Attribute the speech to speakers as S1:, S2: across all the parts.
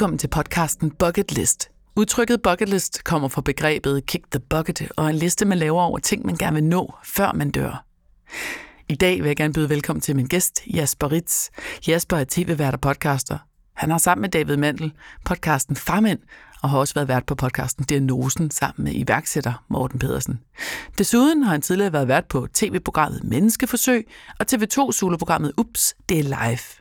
S1: Velkommen til podcasten Bucket List. Udtrykket bucket list kommer fra begrebet kick the bucket og en liste, man laver over ting, man gerne vil nå, før man dør. I dag vil jeg gerne byde velkommen til min gæst, Jasper Ritz. Jasper er tv-vært og podcaster. Han har sammen med David Mandel podcasten Farmænd, og har også været vært på podcasten Diagnosen sammen med iværksætter Morten Pedersen. Desuden har han tidligere været vært på tv-programmet Menneskeforsøg og TV2 soloprogrammet Ups, det er live.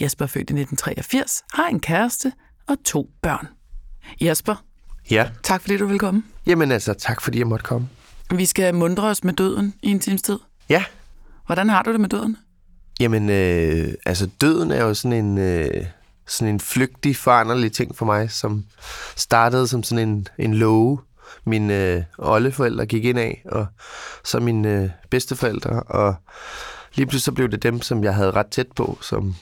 S1: Jasper er født i 1983, har en kæreste og to børn. Jasper,
S2: Ja.
S1: tak fordi du vil komme.
S2: Jamen altså, tak fordi jeg måtte komme.
S1: Vi skal mundre os med døden i en times tid.
S2: Ja.
S1: Hvordan har du det med døden?
S2: Jamen, øh, altså døden er jo sådan en, øh, sådan en flygtig, foranderlig ting for mig, som startede som sådan en, en love, mine øh, oldeforældre gik ind af, og så mine øh, bedsteforældre, og lige pludselig så blev det dem, som jeg havde ret tæt på, som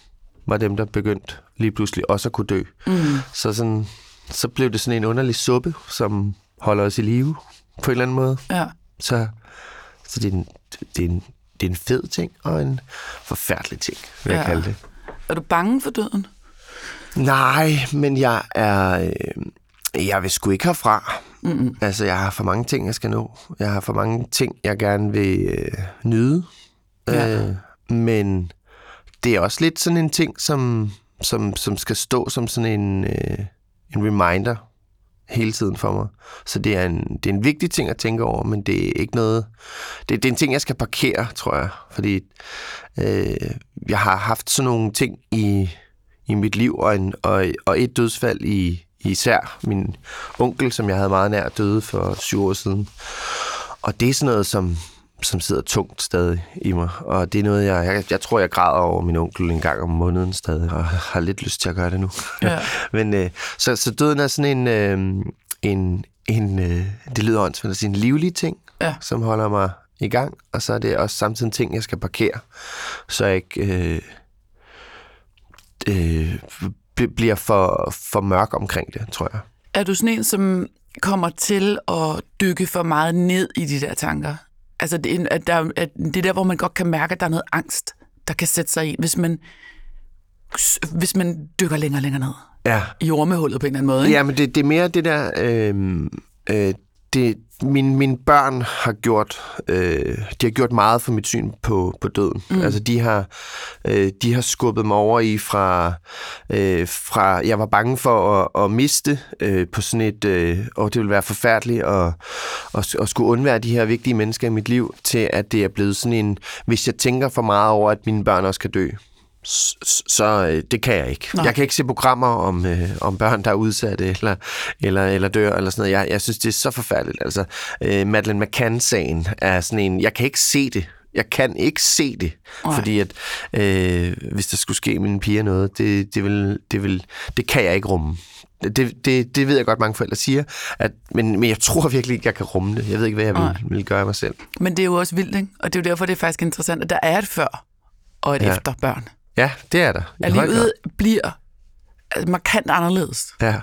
S2: var dem, der begyndte lige pludselig også at kunne dø.
S1: Mm.
S2: Så, sådan, så blev det sådan en underlig suppe, som holder os i live på en eller anden måde.
S1: Ja.
S2: Så, så det, er en, det, er en, det er en fed ting og en forfærdelig ting, vil jeg
S1: Ja.
S2: kalde det.
S1: Er du bange for døden?
S2: Nej, men jeg er... Øh, jeg vil sgu ikke herfra.
S1: Mm-mm.
S2: Altså, jeg har for mange ting, jeg skal nå. Jeg har for mange ting, jeg gerne vil øh, nyde.
S1: Ja.
S2: Øh, men det er også lidt sådan en ting, som, som, som skal stå som sådan en, øh, en reminder hele tiden for mig. Så det er, en, det er en vigtig ting at tænke over, men det er ikke noget... Det, det er en ting, jeg skal parkere, tror jeg. Fordi øh, jeg har haft sådan nogle ting i, i mit liv, og, en, og, og et dødsfald i især min onkel, som jeg havde meget nær døde for syv år siden. Og det er sådan noget, som, som sidder tungt stadig i mig. Og det er noget, jeg, jeg, jeg tror, jeg græder over min onkel en gang om måneden stadig, og har lidt lyst til at gøre det nu.
S1: Ja.
S2: Men øh, så, så døden er sådan en, øh, en, en øh, det lyder åndsvægt at sige, en livlig ting,
S1: Ja.
S2: som holder mig i gang, og så er det også samtidig en ting, jeg skal parkere, så jeg ikke øh, øh, bl- bliver for, for mørk omkring det, tror jeg.
S1: Er du sådan en, som kommer til at dykke for meget ned i de der tanker? Altså, det at der, at det er der, hvor man godt kan mærke, at der er noget angst, der kan sætte sig ind, hvis man, hvis man dykker længere og længere ned
S2: Ja,
S1: i ormehullet på en eller anden måde. Ikke?
S2: Ja, men det, det er mere det der... Øh, øh, det, mine, mine børn har gjort, øh, de har gjort meget for mit syn på, på døden. Mm. Altså, de har, øh, de har skubbet mig over i fra, øh, fra jeg var bange for at, at miste øh, på sådan et, øh, og det ville være forfærdeligt at, at, at skulle undvære de her vigtige mennesker i mit liv, til at det er blevet sådan en, hvis jeg tænker for meget over, at mine børn også kan dø, så øh, det kan jeg ikke.
S1: Nej.
S2: Jeg kan ikke se programmer om, øh, om børn, der er udsatte eller, eller, eller dør, eller sådan noget. Jeg, jeg synes, det er så forfærdeligt. Altså, øh, Madeleine McCann-sagen er sådan en, jeg kan ikke se det. Jeg kan ikke se det,
S1: Nej.
S2: fordi at øh, hvis der skulle ske mine piger noget, det, det, vil, det, vil, det kan jeg ikke rumme. Det, det, det ved jeg godt, mange forældre siger, at, men, men jeg tror virkelig ikke, jeg kan rumme det. Jeg ved ikke, hvad jeg
S1: Nej.
S2: vil, vil gøre af mig selv.
S1: Men det er jo også vildt, ikke? Og det er jo derfor, det er faktisk interessant, at der er et før og et. Ja. efter børn.
S2: Ja, det er der. I
S1: At livet bliver altså, markant anderledes.
S2: Ja.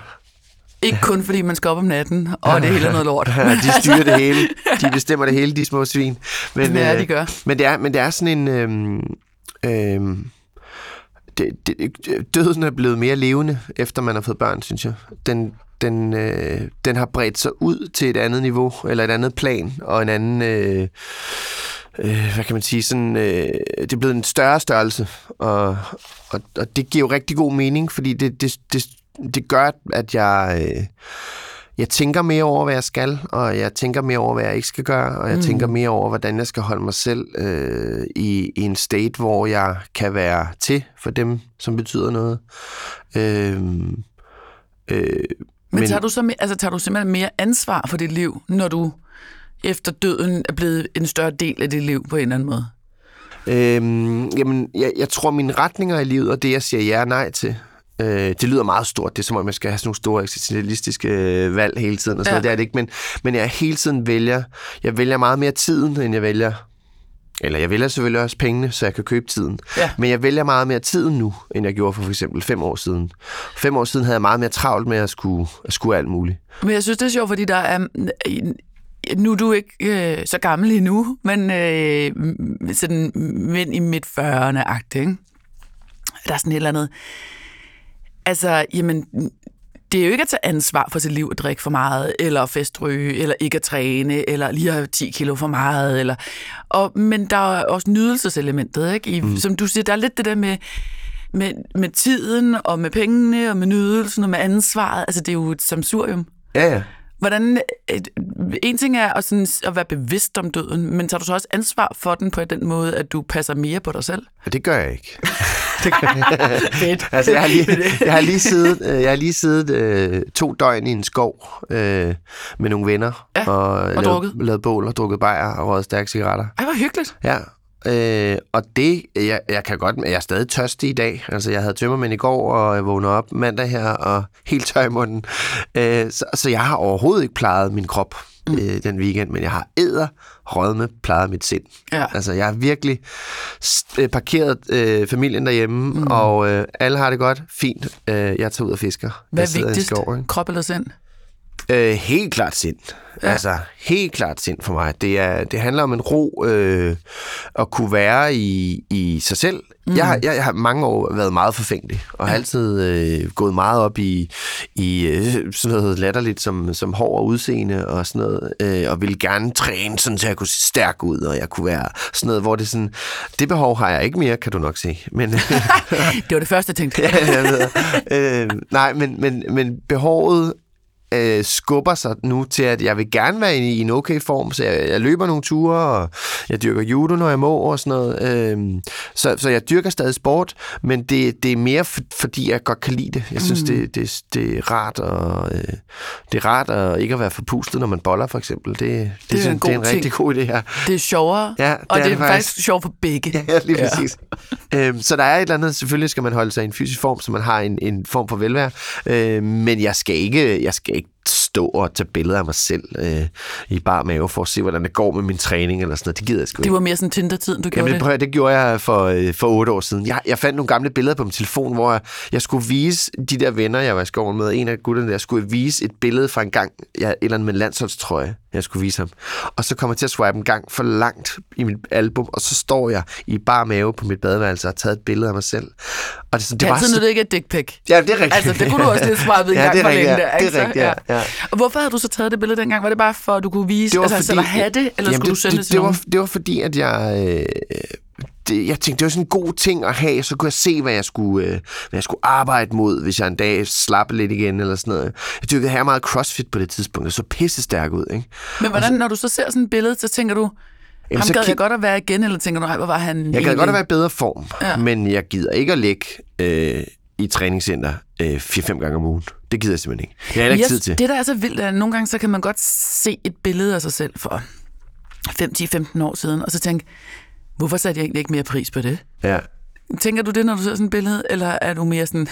S1: Ikke kun fordi man skal op om natten, og det hele er noget lort.
S2: Ja, de styrer det hele. De bestemmer det hele, de små svin. Men,
S1: Ja,
S2: øh,
S1: de gør.
S2: Men det er, men det er sådan en... Øhm, øhm, det, det, døden er blevet mere levende, efter man har fået børn, synes jeg. Den, den, øh, den har bredt sig ud til et andet niveau, eller et andet plan, og en anden... Øh, øh, hvad kan man sige, sådan, øh, det er blevet en større størrelse, og, og, og det giver jo rigtig god mening, fordi det, det, det, det gør, at jeg, øh, jeg tænker mere over, hvad jeg skal, og jeg tænker mere over, hvad jeg ikke skal gøre, og jeg mm. tænker mere over, hvordan jeg skal holde mig selv øh, i, i en state, hvor jeg kan være til for dem, som betyder noget. Øh, øh,
S1: Men, Men tager, du så, altså, tager du simpelthen mere ansvar for dit liv, når du efter døden er blevet en større del af dit liv på en eller anden måde?
S2: Øhm, jamen, jeg, jeg tror, mine retninger i livet, og det, jeg siger ja og nej til, øh, det lyder meget stort. Det er som om, jeg skal have sådan nogle store eksistentialistiske øh, valg hele tiden, og sådan
S1: Ja.
S2: ja. noget. Det er det ikke, men, men jeg hele tiden vælger, jeg vælger meget mere tiden, end jeg vælger eller jeg vælger selvfølgelig også pengene, så jeg kan købe tiden.
S1: Ja.
S2: Men jeg vælger meget mere tiden nu, end jeg gjorde for for eksempel fem år siden. Fem år siden havde jeg meget mere travlt med at skulle, at skulle alt muligt.
S1: Men jeg synes, det er sjovt, fordi der er... Nu er du ikke øh, så gammel endnu, men øh, sådan mænd i midt 40'erne-agtigt, ikke? Der er sådan et eller andet... Altså, jamen, det er jo ikke at tage ansvar for sit liv at drikke for meget, eller festryge, eller ikke at træne, eller lige have 10 kilo for meget. Eller, og, men der er også nydelseselementet, ikke? I, mm. som du siger, der er lidt det der med, med, med tiden, og med pengene, og med nydelsen, og med ansvaret. Altså, det er jo et samsurium.
S2: Ja, ja.
S1: Hvordan, et, en ting er at, sådan, at være bevidst om døden, men tager du så også ansvar for den på den måde, at du passer mere på dig selv?
S2: Ja, det gør jeg ikke. det gør jeg. Fedt. altså, jeg har lige, jeg har lige siddet, øh, jeg har lige siddet øh, to døgn i en skov øh, med nogle venner.
S1: Ja, og, og lavet, drukket.
S2: lavet bål og drukket bajer og røget stærke cigaretter.
S1: Ej, hvor hyggeligt.
S2: Ja, Øh, og det, jeg, jeg kan godt, jeg er stadig tørstig i dag. Altså, jeg havde tømmermænd i går, og jeg vågnede op mandag her, og helt tør i munden. Øh, så, så jeg har overhovedet ikke plejet min krop mm. øh, den weekend, men jeg har æder med plejet mit sind.
S1: Ja.
S2: Altså, jeg har virkelig øh, parkeret øh, familien derhjemme, mm. og øh, alle har det godt. Fint. Øh, jeg tager ud og fisker.
S1: Hvad er vigtigst? Skov, krop eller sind?
S2: Øh, helt klart sind. Ja. Altså, helt klart sind for mig. Det, er, det handler om en ro øh, at kunne være i, i sig selv. Mm. Jeg, jeg, jeg har mange år været meget forfængelig, og har altid øh, gået meget op i, i øh, sådan noget latterligt som, som hår og udseende og sådan noget, øh, og ville gerne træne, sådan, så jeg kunne se stærk ud, og jeg kunne være sådan noget, hvor det sådan, det behov har jeg ikke mere, kan du nok se. Men,
S1: det var det første, jeg tænkte.
S2: ja, jeg ved. Øh, nej, men, men, men behovet øh, skubber sig nu til, at jeg vil gerne være i, i en okay form, så jeg, jeg løber nogle ture, og jeg dyrker judo, når jeg må, og sådan noget. Øh, så, så jeg dyrker stadig sport, men det, det er mere for, fordi, jeg godt kan lide det. Jeg synes, mm. det, det, det er rart og øh, det er rart at ikke at være forpustet, når man boller, for eksempel. Det, det, det, er, en, det er en rigtig god idé her.
S1: Det er sjovere,
S2: ja, det
S1: og det er, det er faktisk sjovt for begge.
S2: Ja, lige præcis. Ja. øhm, så der er et eller andet, selvfølgelig skal man holde sig i en fysisk form, så man har en, en form for velvære, øh, men jeg skal ikke, jeg skal ikke stå og tage billeder af mig selv øh, i bar mave for at se, hvordan det går med min træning eller sådan noget. Det gider jeg sgu ikke.
S1: Det var mere sådan Tinder-tiden, du gjorde
S2: Jamen,
S1: det?
S2: det gjorde jeg for, øh, for otte år siden. Jeg, jeg fandt nogle gamle billeder på min telefon, hvor jeg, jeg skulle vise de der venner, jeg var i skoven med. En af gutterne der skulle vise et billede fra en gang, jeg, et eller andet med landsholdstrøje jeg skulle vise ham. Og så kommer jeg til at swipe en gang for langt i mit album, og så står jeg i bar mave på mit badeværelse og har taget et billede af mig selv. Og
S1: det, sådan, det, det var altid, så... det ikke er dick pic.
S2: Ja, det er rigtigt.
S1: Altså, det kunne du også lige swipet en
S2: ja,
S1: gang
S2: for
S1: længe.
S2: Ja,
S1: der,
S2: det er rigtigt, ja. ja.
S1: Og hvorfor havde du så taget det billede dengang? Var det bare for, at du kunne vise, det var altså, fordi, eller have det, eller jamen, skulle det, du sende det, det
S2: til det var, det var fordi, at jeg... Øh, det, jeg tænkte, det var sådan en god ting at have, så kunne jeg se, hvad jeg skulle, øh, hvad jeg skulle arbejde mod, hvis jeg en dag slappe lidt igen, eller sådan noget. Jeg dyrkede her meget crossfit på det tidspunkt, og så pisse stærk ud, ikke?
S1: Men hvordan, så, når du så ser sådan et billede, så tænker du, Jamen, ham gad jeg godt at være igen, eller tænker du, hvor var han
S2: Jeg gad godt at være i bedre form, ja. men jeg gider ikke at ligge øh, i træningscenter øh, 4-5 gange om ugen. Det gider jeg simpelthen ikke. Jeg har ikke yes, tid til.
S1: Det, der er så vildt, er, at nogle gange så kan man godt se et billede af sig selv for 5-10-15 år siden, og så tænke, Hvorfor satte jeg egentlig ikke mere pris på det?
S2: Ja.
S1: Tænker du det, når du ser sådan et billede, eller er du mere sådan,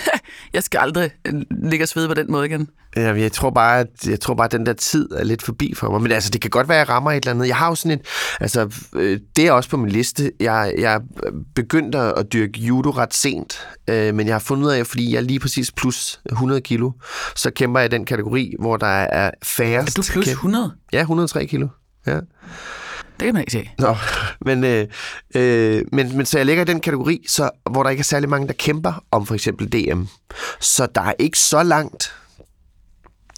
S1: jeg skal aldrig ligge og svede på den måde igen?
S2: Ja, jeg tror bare, at jeg tror bare, at den der tid er lidt forbi for mig. Men altså, det kan godt være, at jeg rammer et eller andet. Jeg har jo sådan et, altså, øh, det er også på min liste. Jeg, jeg begyndte at dyrke judo ret sent, øh, men jeg har fundet ud af, fordi jeg er lige præcis plus 100 kilo, så kæmper jeg i den kategori, hvor der er færrest.
S1: Er du plus 100?
S2: Ja, 103 kilo. Ja.
S1: Det kan man ikke se.
S2: Nå, men, øh, øh, men, men så jeg ligger i den kategori, så, hvor der ikke er særlig mange, der kæmper om for eksempel DM. Så der er ikke så langt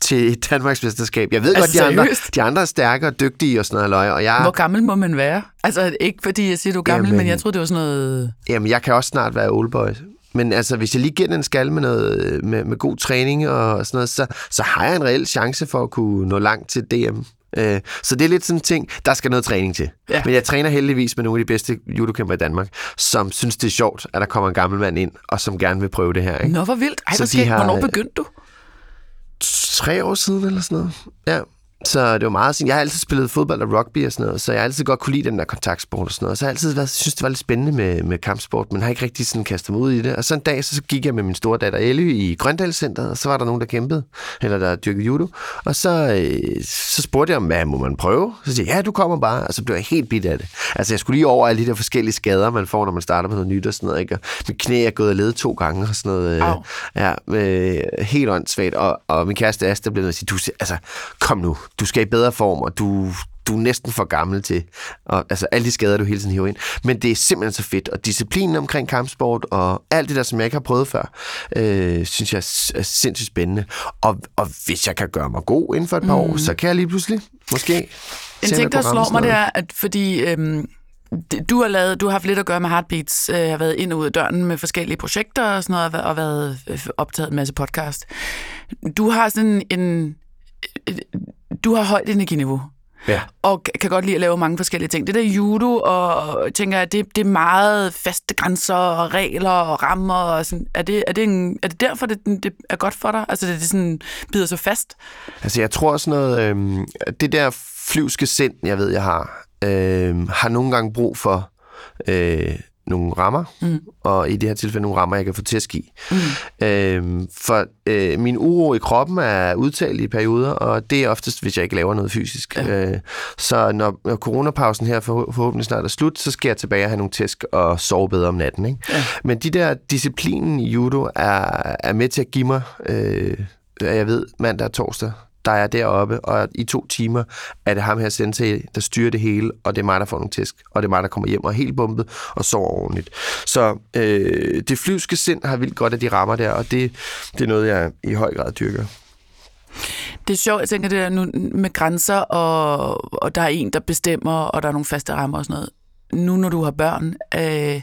S2: til Danmarks mesterskab. Jeg ved altså, godt, de andre, de andre er stærke og dygtige og sådan noget. Og jeg...
S1: Hvor gammel må man være? Altså ikke fordi jeg siger, du er gammel, jamen, men jeg troede, det var sådan noget...
S2: Jamen, jeg kan også snart være oldboy. Men altså, hvis jeg lige giver den en skal med, noget, med, med god træning og sådan noget, så, så har jeg en reel chance for at kunne nå langt til DM. Øh, så det er lidt sådan en ting, der skal noget træning til. Ja. Men jeg træner heldigvis med nogle af de bedste judokæmper i Danmark, som synes, det er sjovt, at der kommer en gammel mand ind, og som gerne vil prøve det her. Ikke?
S1: Nå, hvor vildt. Ej, så de har, Hvornår begyndte du?
S2: Tre år siden eller sådan noget. Ja. Så det var meget sådan, jeg har altid spillet fodbold og rugby og sådan noget, så jeg har altid godt kunne lide den der kontaktsport og sådan noget. Så jeg har altid været, synes, det var lidt spændende med, med kampsport, men har ikke rigtig sådan kastet mig ud i det. Og så en dag, så, så gik jeg med min store datter Ellie i Grøndalscenteret, og så var der nogen, der kæmpede, eller der dyrkede judo. Og så, øh, så spurgte jeg om, hvad må man prøve? Så siger jeg, ja, du kommer bare. Og så blev jeg helt bit af det. Altså, jeg skulle lige over alle de der forskellige skader, man får, når man starter med noget nyt og sådan noget. Ikke? Og mit knæ er gået og ledet to gange og sådan noget. Øh, ja, øh, helt åndssvagt. Og, og min kæreste Asta blev nødt til at sige, du, altså, kom nu, du skal i bedre form, og du, du er næsten for gammel til, og, altså alle de skader, du hele tiden hiver ind. Men det er simpelthen så fedt, og disciplinen omkring kampsport, og alt det der, som jeg ikke har prøvet før, øh, synes jeg er sindssygt spændende. Og, og hvis jeg kan gøre mig god inden for et par mm. år, så kan jeg lige pludselig, måske...
S1: En ting, der slår mig, det er, at fordi... Øhm du har, lavet, du har haft lidt at gøre med Heartbeats, øh, har været ind og ud af døren med forskellige projekter og sådan noget, og været øh, optaget en masse podcast. Du har sådan en... Du har højt energiniveau.
S2: Ja.
S1: Og kan godt lide at lave mange forskellige ting. Det der judo, og tænker jeg, det, det er meget faste grænser og regler og rammer. Og sådan. Er, det, er, det en, er det derfor, det, det er godt for dig? Altså, det, det sådan bider så fast?
S2: Altså, jeg tror sådan noget... Øh, det der flyvske sind, jeg ved, jeg har, øh, har nogle gange brug for øh, nogle rammer, mm. og i det her tilfælde nogle rammer, jeg kan få til at ski. Mm. Øh, for øh, min uro i kroppen er udtalt i perioder, og det er oftest, hvis jeg ikke laver noget fysisk. Ja. Øh, så når, når coronapausen her for, forhåbentlig snart er slut, så skal jeg tilbage og have nogle tæsk og sove bedre om natten. Ikke? Ja. Men de der disciplinen i judo er, er med til at give mig, øh, jeg ved, mandag og torsdag, der er deroppe, og i to timer er det ham her sensei, der styrer det hele, og det er mig, der får nogle tæsk, og det er mig, der kommer hjem og er helt bumpet og sover ordentligt. Så øh, det flyvske sind har vildt godt af de rammer der, og det, det er noget, jeg i høj grad dyrker.
S1: Det er sjovt, jeg tænker det der nu med grænser, og, og der er en, der bestemmer, og der er nogle faste rammer og sådan noget. Nu, når du har børn, øh,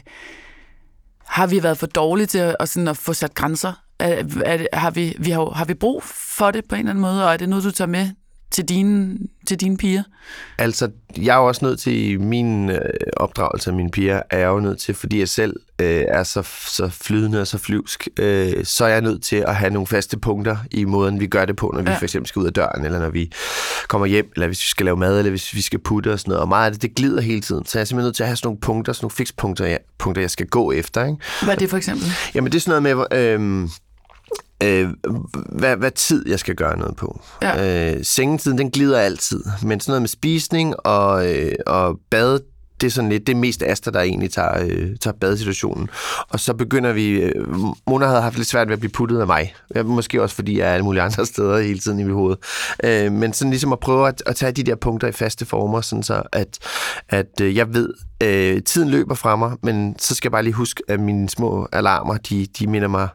S1: har vi været for dårlige til at, sådan at få sat grænser? Er, er, har, vi, vi har, har vi brug for det på en eller anden måde, og er det noget, du tager med til dine, til dine piger?
S2: Altså, jeg er jo også nødt til min øh, opdragelse af mine piger, er jeg jo nødt til, fordi jeg selv øh, er så, så flydende og så flyvsk, øh, så er jeg nødt til at have nogle faste punkter i måden, vi gør det på, når vi ja. for eksempel skal ud af døren, eller når vi kommer hjem, eller hvis vi skal lave mad, eller hvis vi skal putte og sådan noget. Og meget af det, det glider hele tiden. Så jeg er simpelthen nødt til at have sådan nogle punkter, sådan nogle fikspunkter, jeg, punkter, jeg skal gå efter. Ikke?
S1: Hvad er det for eksempel?
S2: Jamen, det er sådan noget med... Øh, øh, hvad, hvad tid jeg skal gøre noget på. Ja. Øh, sengetiden, den glider altid, men sådan noget med spisning og, øh, og bad, det er sådan lidt det er mest Asta, der egentlig tager, øh, tager badesituationen. Og så begynder vi... Øh, Mona havde haft lidt svært ved at blive puttet af mig. Måske også, fordi jeg er alle mulige andre steder hele tiden i mit hoved. Øh, men sådan ligesom at prøve at, at tage de der punkter i faste former, sådan så at, at øh, jeg ved, øh, tiden løber fra mig, men så skal jeg bare lige huske, at mine små alarmer, de, de minder mig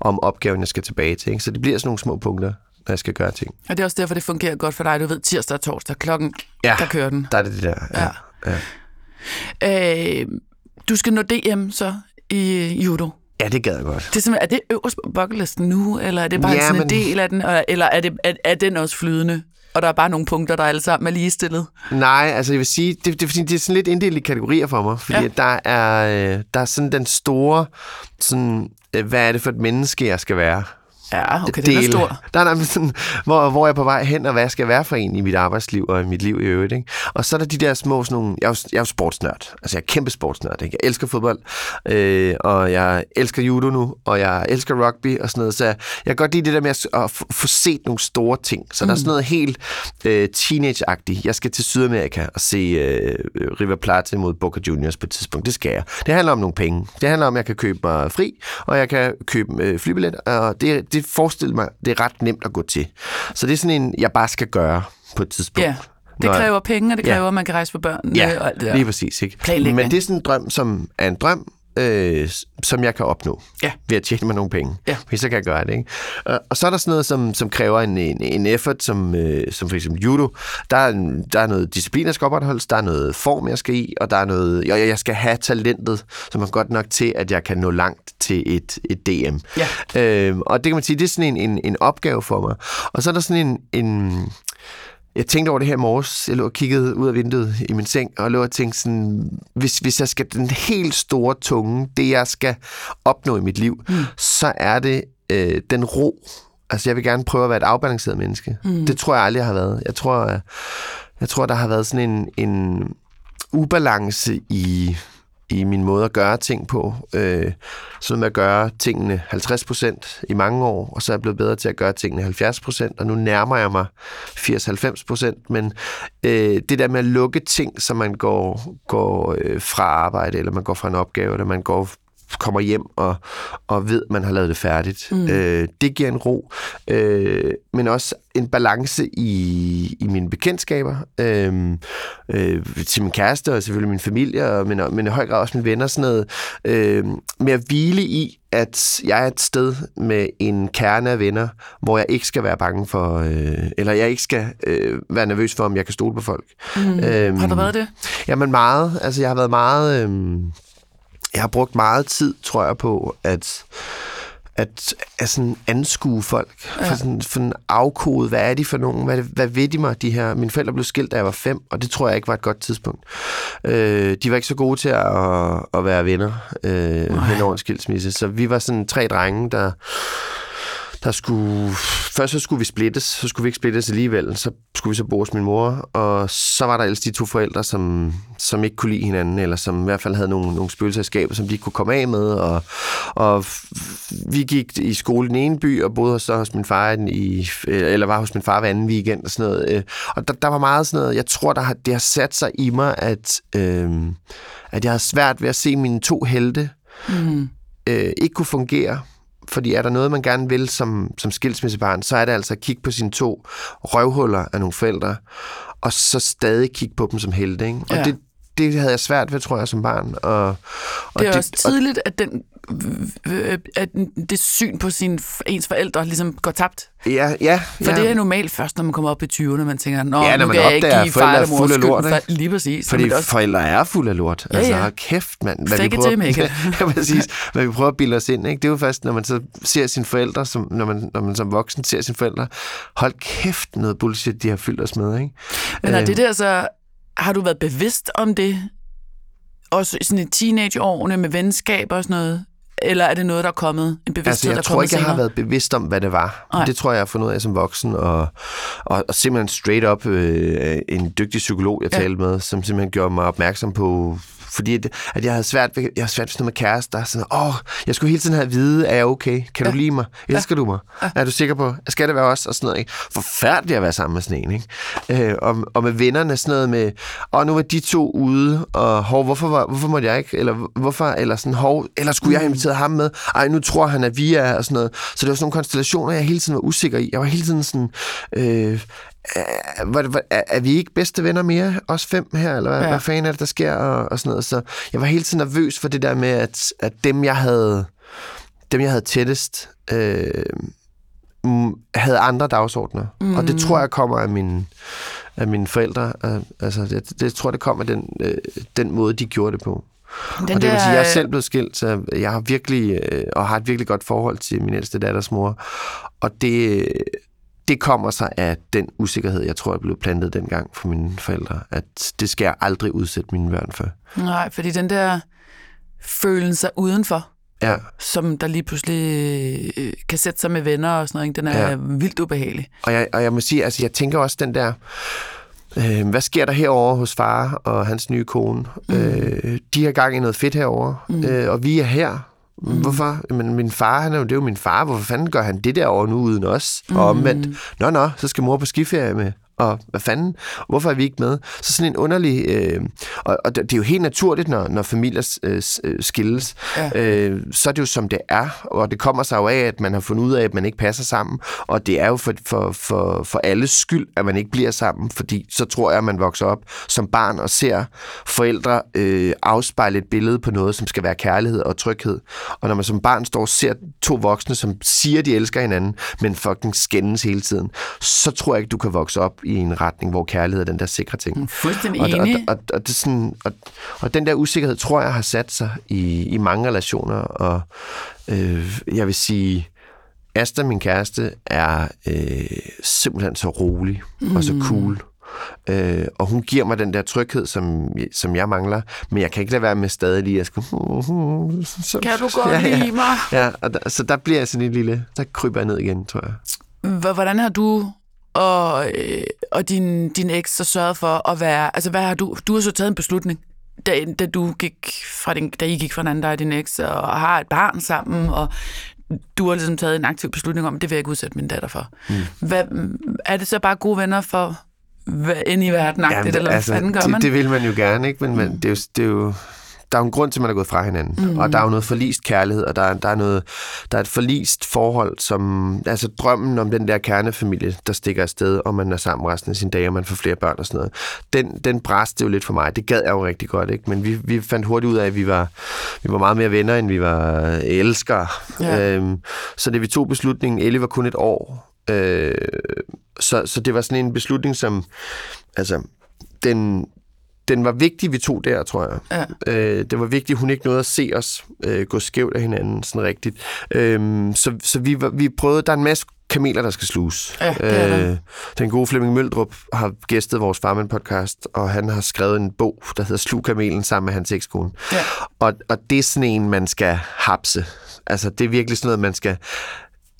S2: om opgaven, jeg skal tilbage til. Ikke? Så det bliver sådan nogle små punkter, når jeg skal gøre ting.
S1: Og det er også derfor, det fungerer godt for dig. Du ved, tirsdag og torsdag, klokken,
S2: ja,
S1: der kører den.
S2: der er det det der. Ja. ja.
S1: ja. Øh, du skal nå DM så i judo.
S2: Ja, det gad jeg godt.
S1: Det er, er det øverst på bucketlisten nu, eller er det bare ja, sådan men... en del af den, eller er, det, er, er den også flydende? og der er bare nogle punkter, der alle sammen er ligestillet?
S2: Nej, altså jeg vil sige, det, det, det er sådan lidt inddelt i kategorier for mig, fordi ja. der, er, øh, der er sådan den store, sådan, øh, hvad er det for et menneske, jeg skal være?
S1: Ja, okay, det er stor.
S2: Der er nemlig sådan, hvor, hvor jeg er på vej hen, og hvad jeg skal være for en i mit arbejdsliv og i mit liv i øvrigt. Ikke? Og så er der de der små, sådan nogle, jeg er jo, jeg er jo sportsnørd. Altså jeg er kæmpe sportsnørd. Ikke? Jeg elsker fodbold, øh, og jeg elsker judo nu, og jeg elsker rugby og sådan noget. Så jeg, jeg kan godt lide det der med at, at få set nogle store ting. Så mm. der er sådan mm. noget helt øh, teenage-agtigt. Jeg skal til Sydamerika og se øh, River Plate mod Boca Juniors på et tidspunkt. Det skal jeg. Det handler om nogle penge. Det handler om, at jeg kan købe mig fri, og jeg kan købe øh, flybillet, og det, det det forestille mig, det er ret nemt at gå til. Så det er sådan en, jeg bare skal gøre på et tidspunkt.
S1: Ja. Det kræver penge, og det kræver, ja. at man kan rejse på børn.
S2: Ja, og alt det der. lige præcis. Ikke? Men det er sådan en drøm, som er en drøm, øh, som jeg kan opnå
S1: ja.
S2: ved at tjene mig nogle penge.
S1: Ja.
S2: Hvis så kan jeg gøre det. Ikke? Og, og så er der sådan noget, som, som kræver en, en, en effort, som, øh, som for eksempel judo. Der er, der er noget disciplin, jeg skal opretholdes, der er noget form, jeg skal i, og der er noget, jeg, jeg skal have talentet, som er godt nok til, at jeg kan nå langt til et, et DM.
S1: Ja.
S2: Øh, og det kan man sige, det er sådan en, en, en opgave for mig. Og så er der sådan en, en jeg tænkte over det her i morges. Jeg lå og kiggede ud af vinduet i min seng, og lå og tænkte sådan, hvis, hvis jeg skal den helt store tunge, det jeg skal opnå i mit liv, mm. så er det øh, den ro. Altså, jeg vil gerne prøve at være et afbalanceret menneske. Mm. Det tror jeg aldrig, jeg har været. Jeg tror, jeg, jeg tror der har været sådan en, en ubalance i i min måde at gøre ting på. Øh, sådan med at gøre tingene 50% i mange år, og så er jeg blevet bedre til at gøre tingene 70%, og nu nærmer jeg mig 80-90%, men øh, det der med at lukke ting, så man går, går øh, fra arbejde, eller man går fra en opgave, eller man går kommer hjem og, og ved, at man har lavet det færdigt. Mm. Øh, det giver en ro, øh, men også en balance i, i mine bekendtskaber, øh, øh, til min kæreste og selvfølgelig min familie, og, men, men i høj grad også mine venner, sådan noget, øh, med at hvile i, at jeg er et sted med en kerne af venner, hvor jeg ikke skal være bange for, øh, eller jeg ikke skal øh, være nervøs for, om jeg kan stole på folk.
S1: Mm. Øhm, har du været det?
S2: Jamen meget. Altså jeg har været meget... Øh, jeg har brugt meget tid, tror jeg, på at at, at sådan anskue folk, ja. for sådan, for en afkode, hvad er de for nogen, hvad, hvad ved de mig, de her, mine forældre blev skilt, da jeg var fem, og det tror jeg ikke var et godt tidspunkt. Øh, de var ikke så gode til at, at være venner øh, hen over en skilsmisse, så vi var sådan tre drenge, der der skulle, først så skulle vi splittes, så skulle vi ikke splittes alligevel, så skulle vi så bo hos min mor, og så var der ellers de to forældre, som, som ikke kunne lide hinanden, eller som i hvert fald havde nogle, nogle spøgelseskaber, som de ikke kunne komme af med, og, og vi gik i skole i den ene by, og boede så hos min far i, eller var hos min far hver anden weekend og sådan noget, øh, og der, der var meget sådan noget, jeg tror, der har, det har sat sig i mig, at, øh, at jeg har svært ved at se mine to helte, mm. øh, ikke kunne fungere, fordi er der noget, man gerne vil som, som skilsmissebarn, så er det altså at kigge på sine to røvhuller af nogle forældre, og så stadig kigge på dem som helte. Ikke? Og ja. det, det havde jeg svært ved, tror jeg, som barn. Og,
S1: og det er det, også tidligt, at, den, at det syn på sin, ens forældre ligesom går tabt.
S2: Ja, ja.
S1: For
S2: ja.
S1: det er normalt først, når man kommer op i 20'erne, man tænker, Nå, ja, når man nu kan jeg ikke give far eller mor skyld. Lort, for, lige præcis.
S2: Fordi også... forældre er fuld af lort. Ja, altså, ja. kæft, mand.
S1: Hvad Fake vi prøver, it
S2: ja, præcis. Hvad vi prøver at bilde os ind, ikke? det er jo først, når man så ser sine forældre, som, når, man, når man som voksen ser sine forældre, hold kæft noget bullshit, de har fyldt os med. Ikke?
S1: Men er det der så har du været bevidst om det? Også sådan i teenageårene med venskaber og sådan noget? Eller er det noget, der er kommet, en bevidsthed, altså,
S2: jeg
S1: der er
S2: tror ikke,
S1: jeg
S2: har været bevidst om, hvad det var. Nej. Det tror jeg, jeg har fundet ud af som voksen. Og, og, og simpelthen straight up øh, en dygtig psykolog, jeg ja. talte med, som simpelthen gjorde mig opmærksom på fordi at, at jeg havde svært ved, jeg havde svært ved sådan med kærester. Sådan, åh, jeg skulle hele tiden have at vide, er jeg okay? Kan ja. du lide mig? Elsker ja. du mig? Ja. Er du sikker på, skal det være os? Og sådan noget, ikke? Forfærdeligt at være sammen med sådan en, ikke? Øh, og, og med vennerne sådan noget med, åh, nu var de to ude, og hov, hvorfor, var, hvorfor måtte jeg ikke? Eller hvorfor, eller sådan, hov, eller skulle jeg have inviteret ham med? Ej, nu tror han, at vi er, og sådan noget. Så det var sådan nogle konstellationer, jeg hele tiden var usikker i. Jeg var hele tiden sådan, øh, er, er vi ikke bedste venner mere, os fem her, eller hvad, ja. hvad fanden er det, der sker, og, og sådan noget. Så jeg var hele tiden nervøs for det der med, at, at dem, jeg havde, dem, jeg havde tættest, øh, havde andre dagsordner. Mm. Og det tror jeg kommer af mine, af mine forældre. Altså, det, det tror jeg, det kommer af den, øh, den måde, de gjorde det på. Den og det vil sige, jeg er selv blevet skilt, så jeg har virkelig, øh, og har et virkelig godt forhold til min ældste datters mor. Og det, det kommer sig af den usikkerhed, jeg tror, jeg blev plantet dengang for mine forældre, at det skal jeg aldrig udsætte mine børn for.
S1: Nej, fordi den der følelse udenfor,
S2: ja.
S1: som der lige pludselig øh, kan sætte sig med venner og sådan noget, den er ja. vildt ubehagelig.
S2: Og jeg, og jeg må sige, altså jeg tænker også den der, øh, hvad sker der herover hos far og hans nye kone? Mm. Øh, de har gang i noget fedt herover, mm. øh, og vi er her, Mm. Hvorfor? Men min far, han er jo, det er jo min far. Hvorfor fanden gør han det der over nu uden os? Mm. Og omvendt, nå nå, så skal mor på skiferie med og hvad fanden, hvorfor er vi ikke med? Så sådan en underlig, øh, og, og det er jo helt naturligt, når, når familier øh, øh, skilles, ja. øh, så er det jo som det er, og det kommer sig jo af, at man har fundet ud af, at man ikke passer sammen, og det er jo for, for, for, for alles skyld, at man ikke bliver sammen, fordi så tror jeg, at man vokser op som barn og ser forældre øh, afspejle et billede på noget, som skal være kærlighed og tryghed, og når man som barn står og ser to voksne, som siger, de elsker hinanden, men fucking skændes hele tiden, så tror jeg ikke, du kan vokse op i en retning, hvor kærlighed er den der sikre ting.
S1: Fuldstændig
S2: og,
S1: enig.
S2: Og, og, og, det sådan, og, og den der usikkerhed, tror jeg, har sat sig i, i mange relationer, og øh, jeg vil sige, Asta, min kæreste, er øh, simpelthen så rolig mm. og så mm. cool. Øh, og hun giver mig den der tryghed, som, som jeg mangler, men jeg kan ikke lade være med stadig lige at skulle...
S1: Så, kan du godt ja, ja. lide mig?
S2: Ja, og der, så der bliver jeg sådan en lille... Der kryber jeg ned igen, tror jeg.
S1: Hvordan har du og, øh, og din, din eks så sørget for at være... Altså, hvad har du... Du har så taget en beslutning, da, da, du gik fra din, da I gik fra hinanden, dig og din eks, og har et barn sammen, og du har ligesom taget en aktiv beslutning om, det vil jeg ikke udsætte min datter for. Mm. Hvad, er det så bare gode venner for ind i verden, ja, eller hvad altså, fanden gør
S2: det,
S1: man?
S2: Det vil man jo gerne, ikke? Men man, mm. det, er jo, det er jo der er jo en grund til, at man er gået fra hinanden. Mm. Og der er jo noget forlist kærlighed, og der er, der er, noget, der er et forlist forhold, som... Altså drømmen om den der kernefamilie, der stikker afsted, og man er sammen resten af sine dage, og man får flere børn og sådan noget. Den, den bræste jo lidt for mig. Det gad jeg jo rigtig godt, ikke? Men vi, vi fandt hurtigt ud af, at vi var, vi var meget mere venner, end vi var elskere. Ja. Øhm, så det vi tog beslutningen, Ellie var kun et år, øh, så, så det var sådan en beslutning, som... Altså, den, den var vigtig, vi tog der, tror jeg. Ja. Øh, det var vigtigt, hun ikke nåede at se os øh, gå skævt af hinanden, sådan rigtigt. Øh, så så vi, vi prøvede, der er en masse kameler, der skal sluges. Ja, øh, den gode Flemming Møldrup har gæstet vores Farmen-podcast, og han har skrevet en bog, der hedder Slug kamelen sammen med hans ekskone. Ja. Og, og det er sådan en, man skal hapse. Altså, det er virkelig sådan noget, man skal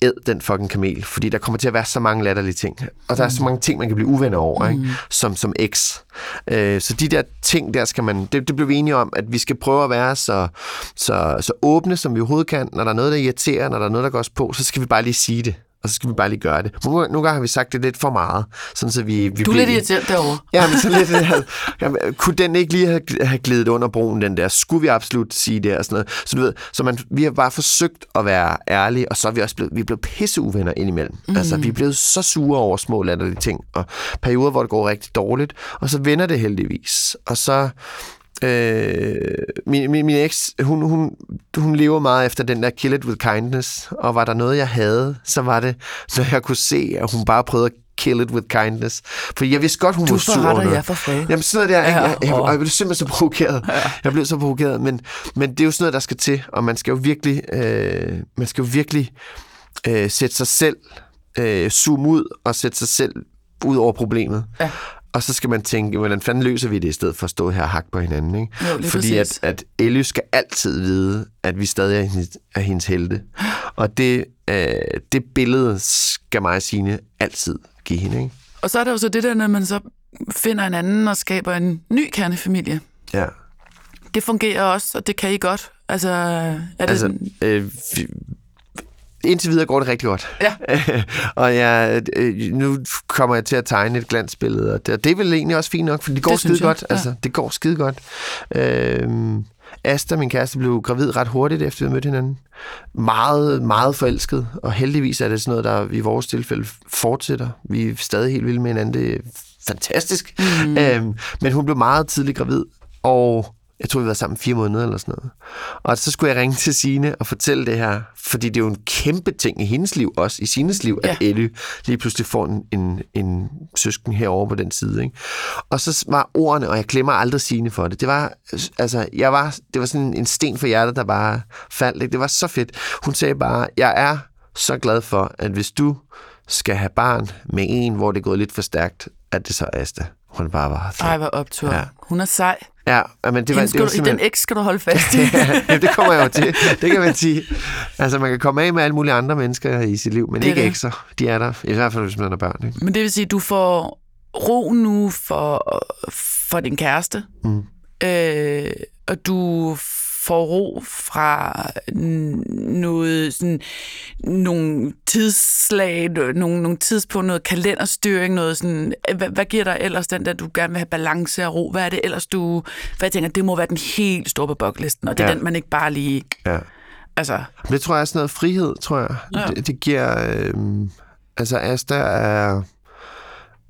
S2: æd den fucking kamel, fordi der kommer til at være så mange latterlige ting. Og der mm. er så mange ting, man kan blive uvenner over, mm. ikke? Som, som eks. Øh, så de der ting, der skal man... Det, det blev vi enige om, at vi skal prøve at være så, så, så åbne, som vi overhovedet kan. Når der er noget, der irriterer, når der er noget, der går os på, så skal vi bare lige sige det og så skal vi bare lige gøre det. Nogle, nogle gange har vi sagt det lidt for meget. Sådan, så vi, vi
S1: du er lidt irriteret derovre.
S2: Ja, men så lidt, ja, kunne den ikke lige have, have glidet under broen, den der? Skulle vi absolut sige det? Og sådan noget. Så du ved, så man, vi har bare forsøgt at være ærlige, og så er vi også blevet, vi er blevet pisseuvenner indimellem. Mm. Altså, vi er blevet så sure over små latterlige ting, og perioder, hvor det går rigtig dårligt, og så vender det heldigvis. Og så, Øh, min, min, min eks, hun, hun, hun lever meget efter den der kill it with kindness, og var der noget, jeg havde, så var det, når jeg kunne se, at hun bare prøvede at kill it with kindness. For jeg vidste godt, hun
S1: du
S2: var sur.
S1: Du forretter jeg for fred.
S2: Jamen sådan noget der, ja, jeg, jeg, jeg, jeg blev simpelthen så provokeret. Ja. Jeg blev så provokeret, men, men det er jo sådan noget, der skal til, og man skal jo virkelig, øh, man skal jo virkelig øh, sætte sig selv, øh, zoome ud og sætte sig selv ud over problemet. Ja. Og så skal man tænke, hvordan fanden løser vi det, i stedet for at stå her og hakke på hinanden. Ikke?
S1: Jo,
S2: Fordi at, at Ellie skal altid vide, at vi stadig er hendes, er hendes helte. Og det, øh, det billede skal mig og Signe altid give hende. Ikke?
S1: Og så er der jo så det der, når man så finder en anden og skaber en ny kernefamilie.
S2: Ja.
S1: Det fungerer også, og det kan I godt. Altså, er det
S2: altså, øh, indtil videre går det rigtig godt.
S1: Ja.
S2: og jeg, øh, nu kommer jeg til at tegne et glansbillede, og det, det er vel egentlig også fint nok, for det går det skide godt. Ja. Altså, det går skide godt. Øhm, Asta, min kæreste, blev gravid ret hurtigt, efter vi mødte hinanden. Meget, meget forelsket, og heldigvis er det sådan noget, der i vores tilfælde fortsætter. Vi er stadig helt vilde med hinanden. Det er fantastisk. Mm. Øhm, men hun blev meget tidligt gravid, og jeg tror, vi var sammen fire måneder eller sådan noget. Og så skulle jeg ringe til Sine og fortælle det her, fordi det er jo en kæmpe ting i hendes liv, også i Sines liv, ja. at Elly lige pludselig får en, en, en søsken herovre på den side. Ikke? Og så var ordene, og jeg glemmer aldrig Sine for det, det var, altså, jeg var, det var sådan en sten for hjertet, der bare faldt. Ikke? Det var så fedt. Hun sagde bare, jeg er så glad for, at hvis du skal have barn med en, hvor det er gået lidt for stærkt, at det så er Asta. Hun bare var...
S1: Ej, hvor optur. Ja. Hun er sej.
S2: Ja, men det var,
S1: det var simpelthen... Den eks skal du holde fast i.
S2: ja, det kommer jeg jo til. Det kan man sige. Altså, man kan komme af med alle mulige andre mennesker i sit liv, men det ikke det. ekser. De er der, i hvert fald hvis man er børn. Ikke?
S1: Men det vil sige, at du får ro nu for, for din kæreste, mm. øh, og du får ro fra noget, sådan, nogle tidslag, nogle, nogle tidspunkter, noget kalenderstyring, noget sådan, hvad, hvad giver dig ellers den der, du gerne vil have balance og ro? Hvad er det ellers, du, hvad jeg tænker, det må være den helt store på bucketlisten, og det er ja. den, man ikke bare lige...
S2: Ja.
S1: Altså.
S2: Det tror jeg er sådan noget frihed, tror jeg. Ja. Det, det giver... Øh, altså, Asta er,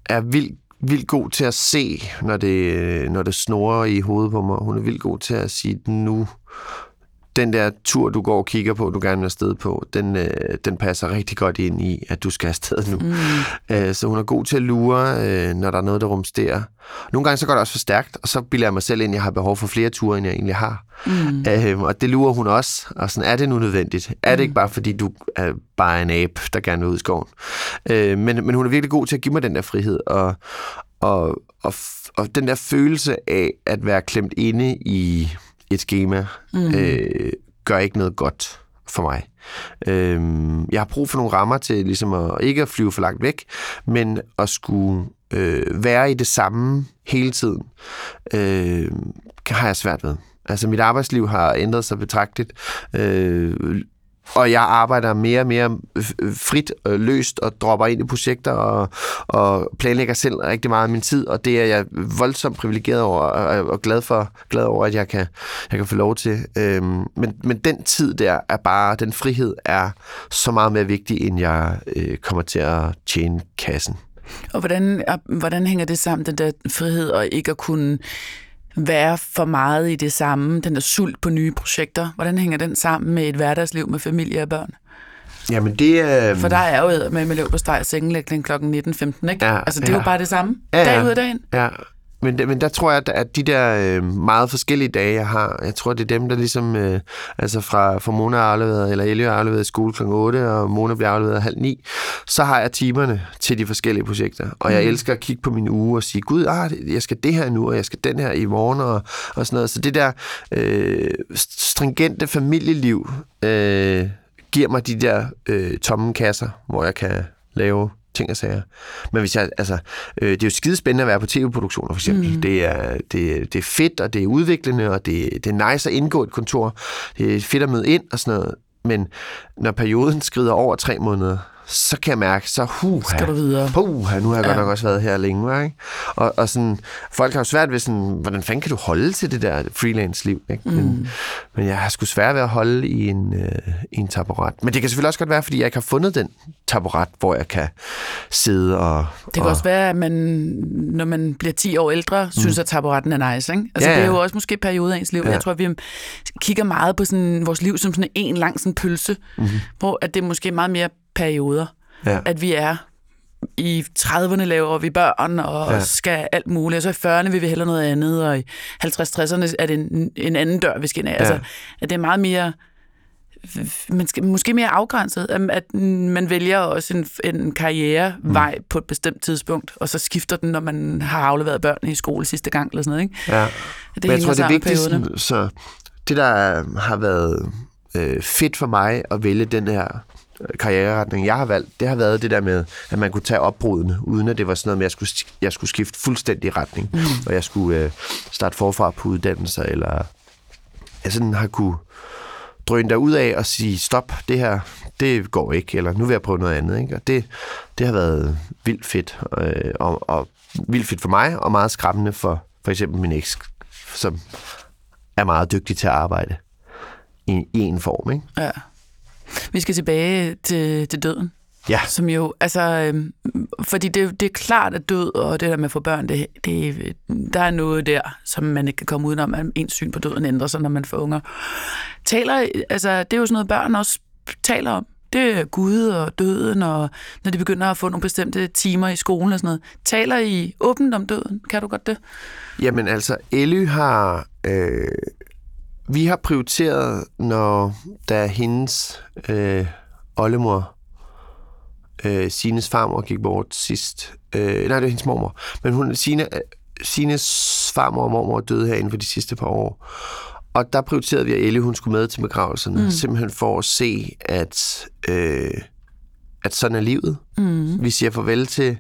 S2: er vildt vildt god til at se, når det, når det snorer i hovedet på mig. Hun er vildt god til at sige, nu, den der tur, du går og kigger på, du gerne vil afsted på, den, øh, den passer rigtig godt ind i, at du skal afsted nu. Mm. Øh, så hun er god til at lure, øh, når der er noget, der rumsterer. Nogle gange så går det også for stærkt, og så bilder jeg mig selv ind, at jeg har behov for flere ture, end jeg egentlig har. Mm. Øh, og det lurer hun også. Og sådan, er det nu nødvendigt? Er det mm. ikke bare, fordi du er bare en abe, der gerne vil ud i skoven? Øh, men, men hun er virkelig god til at give mig den der frihed, og, og, og, og den der følelse af at være klemt inde i et schema, mm. øh, gør ikke noget godt for mig. Øh, jeg har brug for nogle rammer til ligesom at ikke at flyve for langt væk, men at skulle øh, være i det samme hele tiden, øh, har jeg svært ved. Altså mit arbejdsliv har ændret sig betragteligt. Øh, og jeg arbejder mere og mere øh, frit og løst og dropper ind i projekter og, og planlægger selv rigtig meget af min tid, og det er jeg voldsomt privilegeret over og, og glad, for, glad over, at jeg kan, jeg kan få lov til. Øhm, men, men den tid der er bare, den frihed er så meget mere vigtig, end jeg øh, kommer til at tjene kassen.
S1: Og hvordan, hvordan hænger det sammen, den der frihed og ikke at kunne være for meget i det samme, den der sult på nye projekter, hvordan hænger den sammen med et hverdagsliv med familie og børn?
S2: Jamen det er...
S1: Øh... For der er jo med med løb på steg sengelægning kl. 19.15, ikke? Ja, altså det er ja. jo bare det samme,
S2: ja, ja.
S1: dag ud af dagen.
S2: Ja, men, men der tror jeg, at de der øh, meget forskellige dage, jeg har, jeg tror, det er dem, der ligesom, øh, altså fra, fra Mona er afleveret, eller Elio er afleveret i skole kl. 8, og Mona bliver afleveret halv 9, så har jeg timerne til de forskellige projekter. Og jeg mm. elsker at kigge på min uge og sige, gud, ah, jeg skal det her nu, og jeg skal den her i morgen, og, og sådan noget. Så det der øh, stringente familieliv øh, giver mig de der øh, tomme kasser, hvor jeg kan lave ting og sager. Men hvis jeg, altså, øh, det er jo skide spændende at være på tv-produktioner, for eksempel. Mm. Det, er, det, det er fedt, og det er udviklende, og det, det er nice at indgå et kontor. Det er fedt at møde ind og sådan noget. Men når perioden skrider over tre måneder, så kan jeg mærke, så huh,
S1: skal du videre.
S2: Puh, nu har jeg ja. godt nok også været her længe. Ikke? Og, og sådan, folk har jo svært ved sådan, hvordan fanden kan du holde til det der freelance-liv? Ikke? Mm. Men, men jeg har sgu svært ved at holde i en, øh, i en taburet. Men det kan selvfølgelig også godt være, fordi jeg ikke har fundet den taburet, hvor jeg kan sidde og...
S1: Det kan
S2: og...
S1: også være, at man, når man bliver 10 år ældre, mm. synes, at taburetten er nice. Ikke? Altså, ja, ja. det er jo også måske perioder af ens liv. Ja. Jeg tror, at vi kigger meget på sådan, vores liv som sådan en lang sådan pølse, mm. hvor at det er måske meget mere perioder. Ja. At vi er i 30'erne laver vi børn og ja. skal alt muligt, og så i 40'erne vil vi hellere noget andet, og i 50-60'erne er det en, en anden dør, vi skal ind af. Altså, ja. Altså, at det er meget mere man skal, måske mere afgrænset, at man vælger også en, en karrierevej mm. på et bestemt tidspunkt, og så skifter den, når man har afleveret børn i skole sidste gang, eller sådan noget, ikke?
S2: Ja. Det Men jeg tror, det er vigtigt, så det, der har været øh, fedt for mig at vælge den her karriereretning, jeg har valgt, det har været det der med, at man kunne tage opbrudene, uden at det var sådan noget med, at jeg skulle, jeg skulle skifte fuldstændig retning, mm. og jeg skulle øh, starte forfra på uddannelser, eller jeg sådan har kunne drøne der ud af og sige, stop, det her, det går ikke, eller nu vil jeg prøve noget andet. Ikke? Og det, det har været vildt fedt, øh, og, og vildt fedt for mig, og meget skræmmende for for eksempel min eks, som er meget dygtig til at arbejde i, i en form. Ikke?
S1: Ja. Vi skal tilbage til, til døden.
S2: Ja.
S1: Som jo, altså, øh, fordi det, det er klart, at død og det der med at få børn, det, det, der er noget der, som man ikke kan komme udenom, at ens syn på døden ændrer sig, når man får unger. Taler, altså, det er jo sådan noget, børn også taler om. Det er Gud og døden, og når de begynder at få nogle bestemte timer i skolen og sådan noget. Taler I åbent om døden? Kan du godt det?
S2: Jamen altså, Elly har øh, vi har prioriteret, når der hendes øh, oldemor, øh, Sines farmor, gik bort sidst. Øh, nej, det er hendes mormor. Men hun, Sine, Sines farmor og mormor døde her inden for de sidste par år. Og der prioriterede vi, at Elle hun skulle med til begravelserne, mm. simpelthen for at se, at, øh, at sådan er livet. Mm. Vi siger farvel til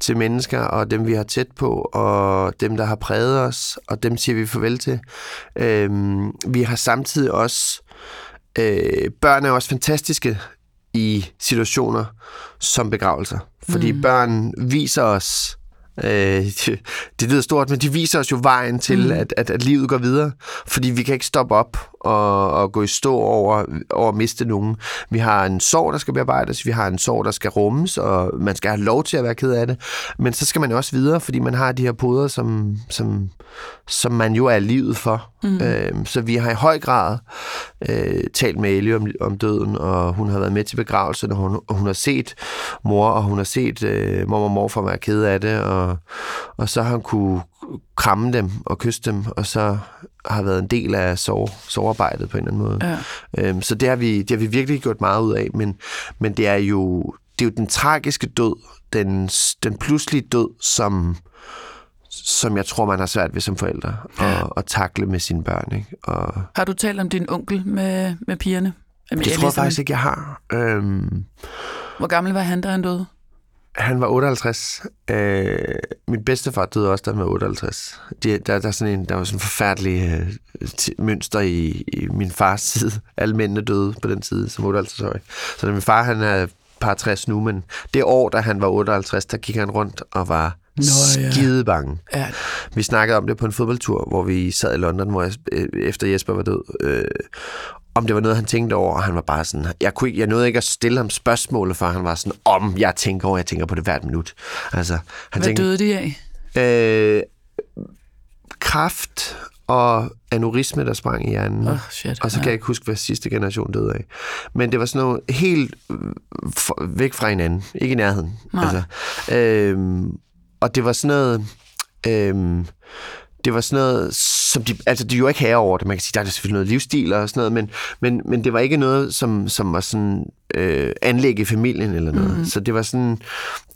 S2: til mennesker, og dem vi har tæt på, og dem, der har præget os, og dem siger vi farvel til. Øhm, vi har samtidig også... Øh, børn er også fantastiske i situationer som begravelser, fordi mm. børn viser os Øh, det, det lyder stort, men de viser os jo vejen til, mm. at, at, at livet går videre. Fordi vi kan ikke stoppe op og, og gå i stå over, over at miste nogen. Vi har en sorg, der skal bearbejdes, vi har en sorg, der skal rummes, og man skal have lov til at være ked af det. Men så skal man også videre, fordi man har de her poder, som, som, som man jo er livet for. Mm. Øh, så vi har i høj grad øh, talt med Ellie om, om døden, og hun har været med til begravelsen, og hun, og hun har set mor, og hun har set øh, mor og morfar være ked af det, og, og så har hun kunne kramme dem og kysse dem, og så har været en del af sove, sovearbejdet på en eller anden måde. Ja. Øhm, så det har, vi, det har vi virkelig gjort meget ud af, men, men det er jo det er jo den tragiske død, den, den pludselige død, som, som jeg tror, man har svært ved som forældre at, at takle med sine børn. Ikke? Og,
S1: har du talt om din onkel med, med pigerne?
S2: Med det tror jeg faktisk ikke, jeg har. Øhm,
S1: Hvor gammel var han, da han døde?
S2: Han var 58. Øh, min bedstefar døde også, da han var 58. De, der, der, er sådan en, der var sådan en forfærdelig øh, t- mønster i, i min fars side. Alle mændene døde på den side som 58-årig. Så da min far han er par 60 nu, men det år, da han var 58, der gik han rundt og var
S1: Nå, ja.
S2: skide bange.
S1: Ja.
S2: Vi snakkede om det på en fodboldtur, hvor vi sad i London, hvor jeg, øh, efter Jesper var død, øh, om det var noget, han tænkte over, og han var bare sådan, jeg, kunne ikke, jeg nåede ikke at stille ham spørgsmålet, for han var sådan, om jeg tænker over, jeg tænker på det hvert minut. Altså, han
S1: Hvad
S2: tænkte,
S1: døde de af?
S2: øh, kraft og aneurisme, der sprang i hjernen.
S1: Oh, shit.
S2: Og så kan jeg ikke huske, hvad sidste generation døde af. Men det var sådan noget helt øh, væk fra hinanden. Ikke i nærheden.
S1: Nej.
S2: Altså, øhm, og det var sådan noget... Øhm, det var sådan noget, som de, altså de jo ikke herre over det, man kan sige, der er selvfølgelig noget livsstil og sådan noget, men, men, men det var ikke noget, som, som var sådan øh, anlæg i familien eller noget. Mm. Så det var sådan,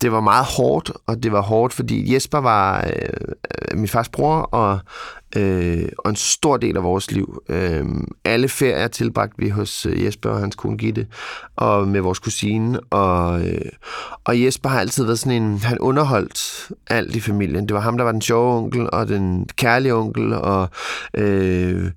S2: det var meget hårdt, og det var hårdt, fordi Jesper var øh, min fars bror, og, øh, og en stor del af vores liv. Øh, alle ferier tilbragte vi hos øh, Jesper og hans kone Gitte, og med vores kusine, og, øh, og Jesper har altid været sådan en, han underholdt alt i familien. Det var ham, der var den sjove onkel, og den kærlige onkel, og øh,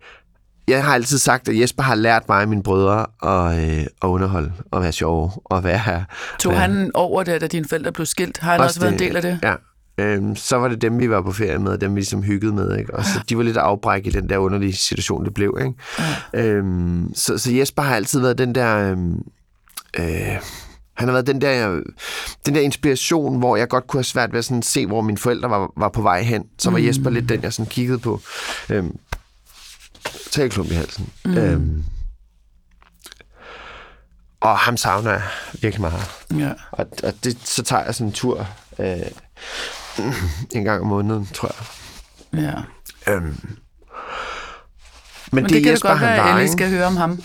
S2: jeg har altid sagt, at Jesper har lært mig og mine brødre at, øh, at underholde, og være sjove, og være her.
S1: Tog
S2: være-
S1: han over det, da dine forældre blev skilt? Har han også, også været en del af det?
S2: Ja. Øhm, så var det dem, vi var på ferie med, og dem vi ligesom hyggede med. Ikke? Og så de var lidt afbræk i den der underlige situation, det blev. Ikke? Ja. Øhm, så, så Jesper har altid været den der... Øhm, øh, han har været den der, den der inspiration, hvor jeg godt kunne have svært ved at sådan se, hvor mine forældre var, var på vej hen. Så var Jesper lidt den, jeg sådan kiggede på. Øhm, tag et klump i halsen. Mm. Øhm, og ham savner jeg virkelig meget.
S1: Ja.
S2: Og, og det, så tager jeg sådan en tur øh, en gang om måneden, tror jeg.
S1: ja.
S2: Øhm. Men,
S1: Men det, det kan det godt være, at Ellie skal høre om ham.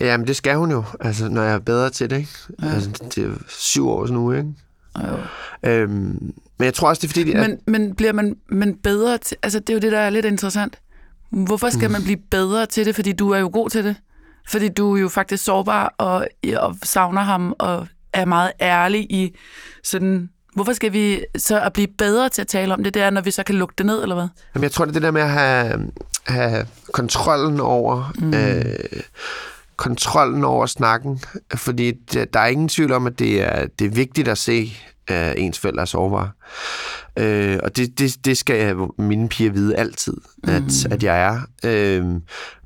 S2: Jamen, det skal hun jo, altså, når jeg er bedre til det. Ikke? Ja. Altså, det er syv år nu, ikke?
S1: Jo.
S2: Øhm, men jeg tror også, det er fordi, at,
S1: Men, men bliver man men bedre til... Altså, det er jo det, der er lidt interessant. Hvorfor skal man blive bedre til det? Fordi du er jo god til det. Fordi du er jo faktisk sårbar og, og savner ham og er meget ærlig i sådan... Hvorfor skal vi så at blive bedre til at tale om det, det er, når vi så kan lukke det ned, eller hvad?
S2: Jamen, jeg tror, det er det der med at have, have kontrollen over... Mm. Øh, kontrollen over snakken, fordi der er ingen tvivl om, at det er, det er vigtigt at se, at ens forældre er sårbare. Øh, og det, det, det skal mine piger vide altid, at, mm. at jeg er. Øh,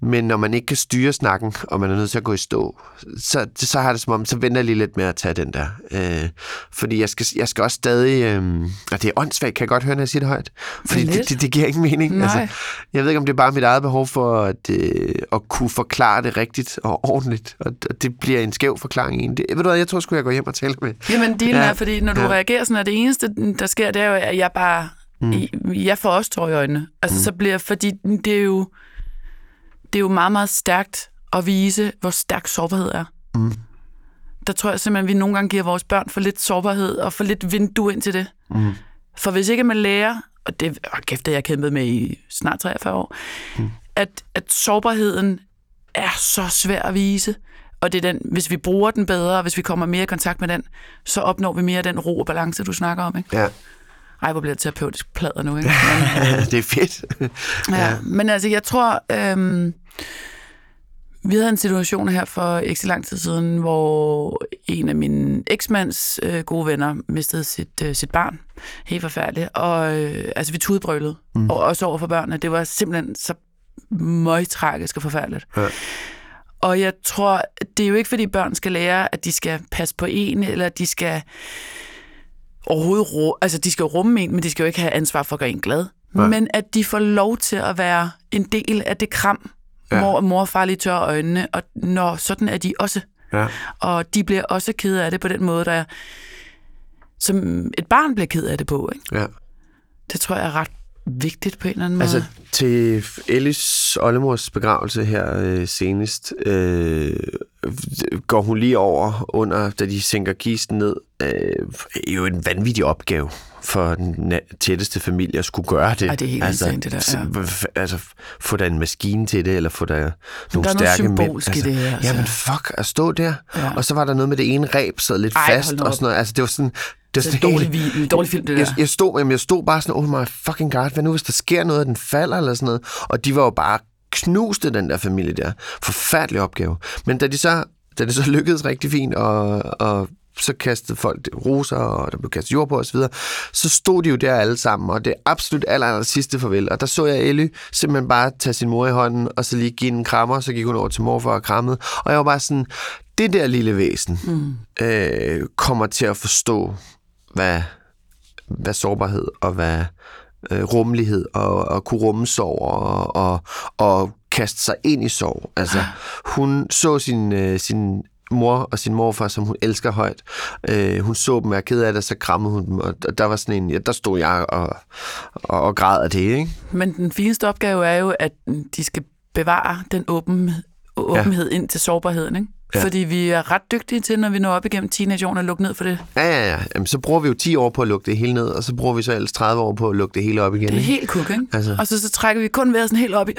S2: men når man ikke kan styre snakken, og man er nødt til at gå i stå, så, så har det som om, så venter jeg lige lidt med at tage den der. Øh, fordi jeg skal, jeg skal også stadig... Øh, og det er åndssvagt, kan jeg godt høre, når jeg siger det højt. Fordi det, det, det giver ingen mening.
S1: Nej.
S2: Altså, jeg ved ikke, om det er bare mit eget behov for at, øh, at kunne forklare det rigtigt og ordentligt. Og og det bliver en skæv forklaring egentlig. Ved du hvad, jeg tror sgu, jeg går hjem og taler med.
S1: Jamen, dealen
S2: Ja.
S1: er, fordi når du
S2: Ja.
S1: reagerer sådan, at det eneste, der sker, det er jo, at jeg bare... Mm. Jeg får også tår i øjnene. Altså, mm. så bliver... Fordi det er jo... Det er jo meget, meget stærkt at vise, hvor stærk sårbarhed er.
S2: Mm.
S1: Der tror jeg simpelthen, at vi nogle gange giver vores børn for lidt sårbarhed og for lidt vindue ind til det.
S2: Mm.
S1: For hvis ikke man lærer, og det åh, kæft, det har jeg kæmpet med i snart 43 år, mm. at, at sårbarheden er så svær at vise, og det er den, hvis vi bruger den bedre, hvis vi kommer mere i kontakt med den, så opnår vi mere af den ro og balance, du snakker om. Ikke?
S2: Ja,
S1: Ej, hvor bliver det terapeutisk plader nu, ikke?
S2: det er fedt.
S1: Ja, men altså, jeg tror, øhm, vi havde en situation her for ikke så lang tid siden, hvor en af mine eksmands øh, gode venner mistede sit, øh, sit barn. Helt forfærdeligt. Og øh, altså, vi tudbrølede. Mm. Og også over for børnene. Det var simpelthen så møgtragisk og forfærdeligt.
S2: Ja.
S1: Og jeg tror, det er jo ikke, fordi børn skal lære, at de skal passe på en, eller at de skal overhovedet ru- altså de skal rumme en, men de skal jo ikke have ansvar for at gøre en glad.
S2: Nej.
S1: Men at de får lov til at være en del af det kram,
S2: Ja.
S1: mor, mor og far lige tør øjnene, og når sådan er de også.
S2: Ja.
S1: Og de bliver også ked af det på den måde, der som et barn bliver ked af det på. Ikke?
S2: ja.
S1: Det tror jeg er ret vigtigt på en eller anden måde.
S2: Altså, til Ellis oldemors begravelse her øh, senest, øh, går hun lige over under, da de sænker kisten ned. Øh, er jo en vanvittig opgave for den tætteste familie at skulle gøre det.
S1: Ej, det er helt insane, det der, ja.
S2: Altså, få der en maskine til det, eller få der nogle
S1: der er noget
S2: stærke mænd.
S1: symbolsk i det her, altså.
S2: Jamen, fuck, at stå der.
S1: Ja.
S2: Og så var der noget med det ene ræb, sad lidt
S1: Ej,
S2: fast, og sådan noget. Altså, det var sådan, Det
S1: Det er en dårlig, vi- en dårlig film, det der.
S2: jeg, jeg, stod, jamen, jeg stod bare sådan, oh my fucking god, hvad nu hvis der sker noget, og den falder eller sådan noget? Og de var jo bare knuste, den der familie der. Forfærdelig opgave. Men da de så, da det så lykkedes rigtig fint, og, og så kastede folk roser, og der blev kastet jord på osv., så, så stod de jo der alle sammen, og det absolut aller, aller sidste farvel. Og der så jeg Elly simpelthen bare tage sin mor i hånden, og så lige give en krammer, så gik hun over til morfar og krammede. Og jeg var bare sådan, det der lille væsen mm. øh, kommer til at forstå, hvad, hvad sårbarhed og hvad øh, rummelighed og, og kunne rumme sorg og, og, og kaste sig ind i sorg. Altså, hun så sin, øh, sin mor og sin morfar, som hun elsker højt. Øh, hun så dem være ked af det, så krammede hun dem, og der- var sådan en, ja, der stod jeg og, og, og græd af det, ikke?
S1: Men den fineste opgave er jo, at de skal bevare den åben, åbenhed ja. ind til sårbarheden, ikke?
S2: Ja.
S1: Ja. Fordi vi er ret dygtige til, når vi når op igennem teenageårene, at lukke ned for det.
S2: Ja, ja, ja. Jamen, så bruger vi jo 10 år på at lukke det hele ned, og så bruger vi så ellers 30 år på at lukke det hele op igen.
S1: Det er
S2: ikke?
S1: helt kuk, ikke?
S2: Altså.
S1: Og så, så trækker vi kun vejret sådan helt op i...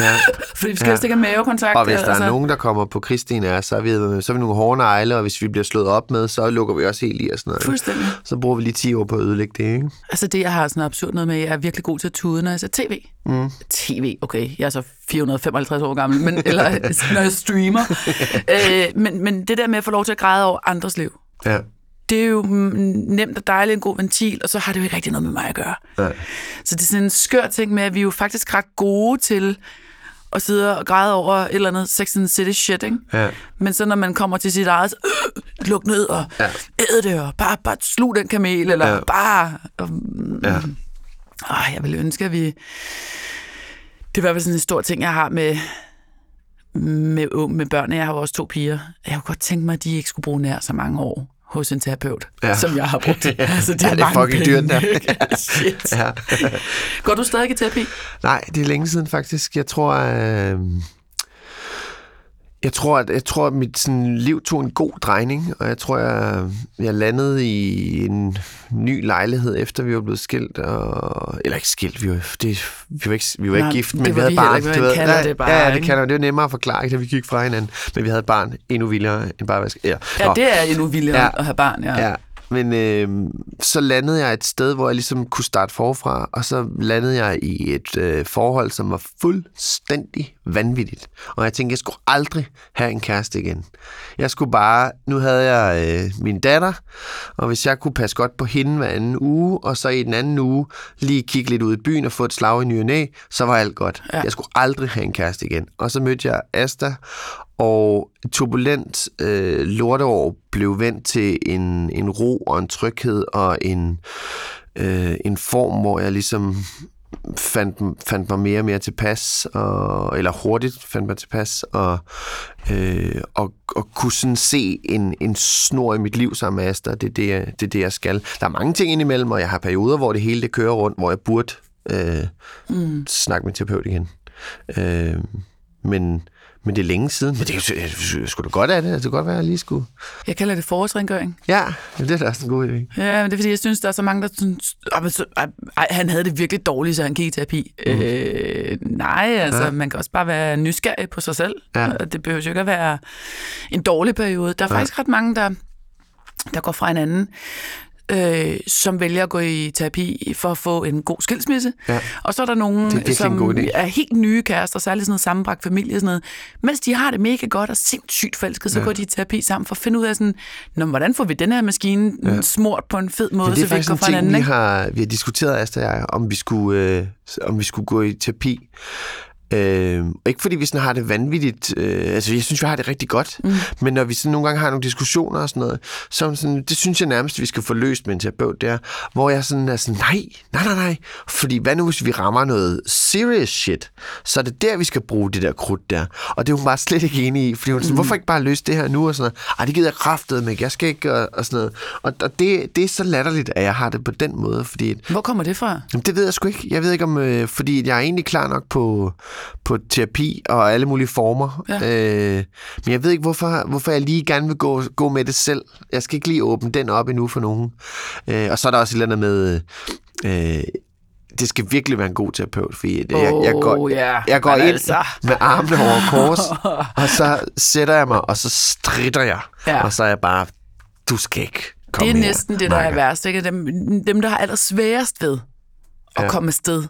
S2: Ja.
S1: Fordi vi skal
S2: Ja.
S1: ikke have mavekontakt.
S2: Og hvis der
S1: altså.
S2: er nogen, der kommer på Kristin er, så er vi, så er vi nogle hårde negle, og hvis vi bliver slået op med, så lukker vi også helt i og sådan noget.
S1: Fuldstændig.
S2: Så bruger vi lige 10 år på at ødelægge det, ikke?
S1: Altså det, jeg har sådan absurd noget med, jeg er virkelig god til at tude, når jeg ser tv. Mm. TV, okay, jeg er så 455 år gammel, men, eller når jeg streamer. øh, men, men det der med at få lov til at græde over andres liv,
S2: Ja.
S1: det er jo mm, nemt og dejligt en god ventil, og så har det jo ikke rigtig noget med mig at gøre.
S2: Nej.
S1: Så det er sådan en skør ting med, at vi er jo faktisk ret gode til at sidde og græde over et eller andet Sex and the City shit, ikke?
S2: Ja.
S1: Men så når man kommer til sit eget, øh, luk ned og
S2: Ja.
S1: ja. æd det, og bare, bare slug den kamel, eller
S2: Ja.
S1: ja. bare... Og,
S2: Ja.
S1: Ej, jeg ville ønske, at vi... Det er i hvert fald sådan en stor ting, jeg har med, med, med børn. Jeg har jo også to piger. Jeg kunne godt tænke mig, at de ikke skulle bruge nær så mange år hos en terapeut,
S2: Ja.
S1: ja. som jeg har brugt. Altså, det
S2: Ja,
S1: er,
S2: det er
S1: mange
S2: fucking
S1: penge,
S2: dyrt, der.
S1: Shit.
S2: ja.
S1: Går du stadig i terapi?
S2: Nej, det er længe siden faktisk. Jeg tror, øh, jeg tror, at, jeg tror, at mit sådan, liv tog en god drejning, og jeg tror, jeg, jeg landede i en ny lejlighed, efter vi var blevet skilt. Og, eller ikke skilt, vi var, det, vi var ikke, vi var ikke
S1: Nej,
S2: gift,
S1: det
S2: men vi
S1: var
S2: havde
S1: vi
S2: barn.
S1: ikke, man
S2: ved.
S1: kalder det bare,
S2: Ja, ja, det kan det. Det er nemmere at forklare, ikke, da vi gik fra hinanden. Men vi havde barn endnu vildere end bare vaske. Ja,
S1: Ja,
S2: Nå.
S1: det er endnu vildere
S2: ja.
S1: at have barn, ja.
S2: Ja, men øh, så landede jeg et sted, hvor jeg ligesom kunne starte forfra, og så landede jeg i et øh, forhold, som var fuldstændig vanvittigt. Og jeg tænkte, jeg skulle aldrig have en kæreste igen. Jeg skulle bare, nu havde jeg øh, min datter, og hvis jeg kunne passe godt på hende hver anden uge, og så i den anden uge lige kigge lidt ud i byen og få et slag i ny og næ, så var alt godt. Ja.
S1: Ja.
S2: Jeg skulle aldrig have en kæreste igen. Og så mødte jeg Asta, og turbulent øh, lorteår blev vendt til en, en ro og en tryghed og en, øh, en form, hvor jeg ligesom fandt, fandt mig mere og mere tilpas, og, eller hurtigt fandt mig tilpas, og, øh, og, og kunne sådan se en, en snor i mit liv sammen med Asta. Det er det, jeg, det er det, jeg skal. Der er mange ting indimellem, og jeg har perioder, hvor det hele det kører rundt, hvor jeg burde øh, mm. snakke med terapeut igen. Øh, men, men det er længe siden. Men det er skulle da godt af det. Det kunne godt være, at jeg lige skulle...
S1: Jeg kalder det forårsrengøring.
S2: Ja, det er da også en god idé.
S1: Ja, men det er fordi, jeg synes, der er så mange, der synes, "Åh, men så, ej, han havde det virkelig dårligt, så han gik i terapi. Mm. Øh, nej, altså,
S2: Ja.
S1: man kan også bare være nysgerrig på sig selv.
S2: Ja.
S1: Det behøver jo ikke at være en dårlig periode. Der er
S2: Ja.
S1: faktisk ret mange, der, der går fra hinanden, øh, som vælger at gå i terapi for at få en god skilsmisse.
S2: Ja.
S1: Og så er der nogen,
S2: Det er
S1: som er helt nye kærester, særligt sådan noget sammenbragt familie og sådan noget. Mens de har det mega godt og sindssygt forelsket, så
S2: Ja.
S1: ja. går de i terapi sammen for at finde ud af sådan, Nå, hvordan får vi den her maskine ja. smurt på en fed måde,
S2: det er
S1: så vi går fra hinanden,
S2: vi har, vi har diskuteret, Asta og jeg, om vi skulle, øh, om vi skulle gå i terapi. Øh, ikke fordi vi sådan har det vanvittigt, øh, altså jeg synes, vi har det rigtig godt, mm. men når vi sådan nogle gange har nogle diskussioner og sådan noget, så sådan, det synes jeg nærmest, vi skal få løst med en terapeut der, hvor jeg sådan er sådan, nej, nej, nej, nej, fordi hvad nu, hvis vi rammer noget serious shit, så er det der, vi skal bruge det der krudt der, og det er hun bare slet ikke enig i, fordi hun sådan, hvorfor ikke bare løse det her nu, og sådan noget, ej, det gider jeg kraftet med, jeg skal ikke, og, og sådan noget, og, og det, det er så latterligt, at jeg har det på den måde, fordi
S1: Hvor kommer det fra?
S2: Jamen, det ved jeg sgu ikke. Jeg ved ikke om, øh, fordi jeg er egentlig klar nok på, på terapi og alle mulige former.
S1: Ja.
S2: Øh, men jeg ved ikke, hvorfor, hvorfor jeg lige gerne vil gå, gå med det selv. Jeg skal ikke lige åbne den op endnu for nogen. Øh, og så er der også et eller andet med... Øh, det skal virkelig være en god terapeut, fordi jeg, jeg, jeg går,
S1: Oh, ja.
S2: jeg går ind
S1: altså.
S2: med armene over kors, og så sætter jeg mig, og så stritter jeg.
S1: Ja.
S2: Og så er jeg bare, du skal ikke Kom
S1: det er
S2: her,
S1: næsten det, der er
S2: makker.
S1: værst. Ikke? Dem, dem, der har allersværest ved at
S2: ja.
S1: komme afsted.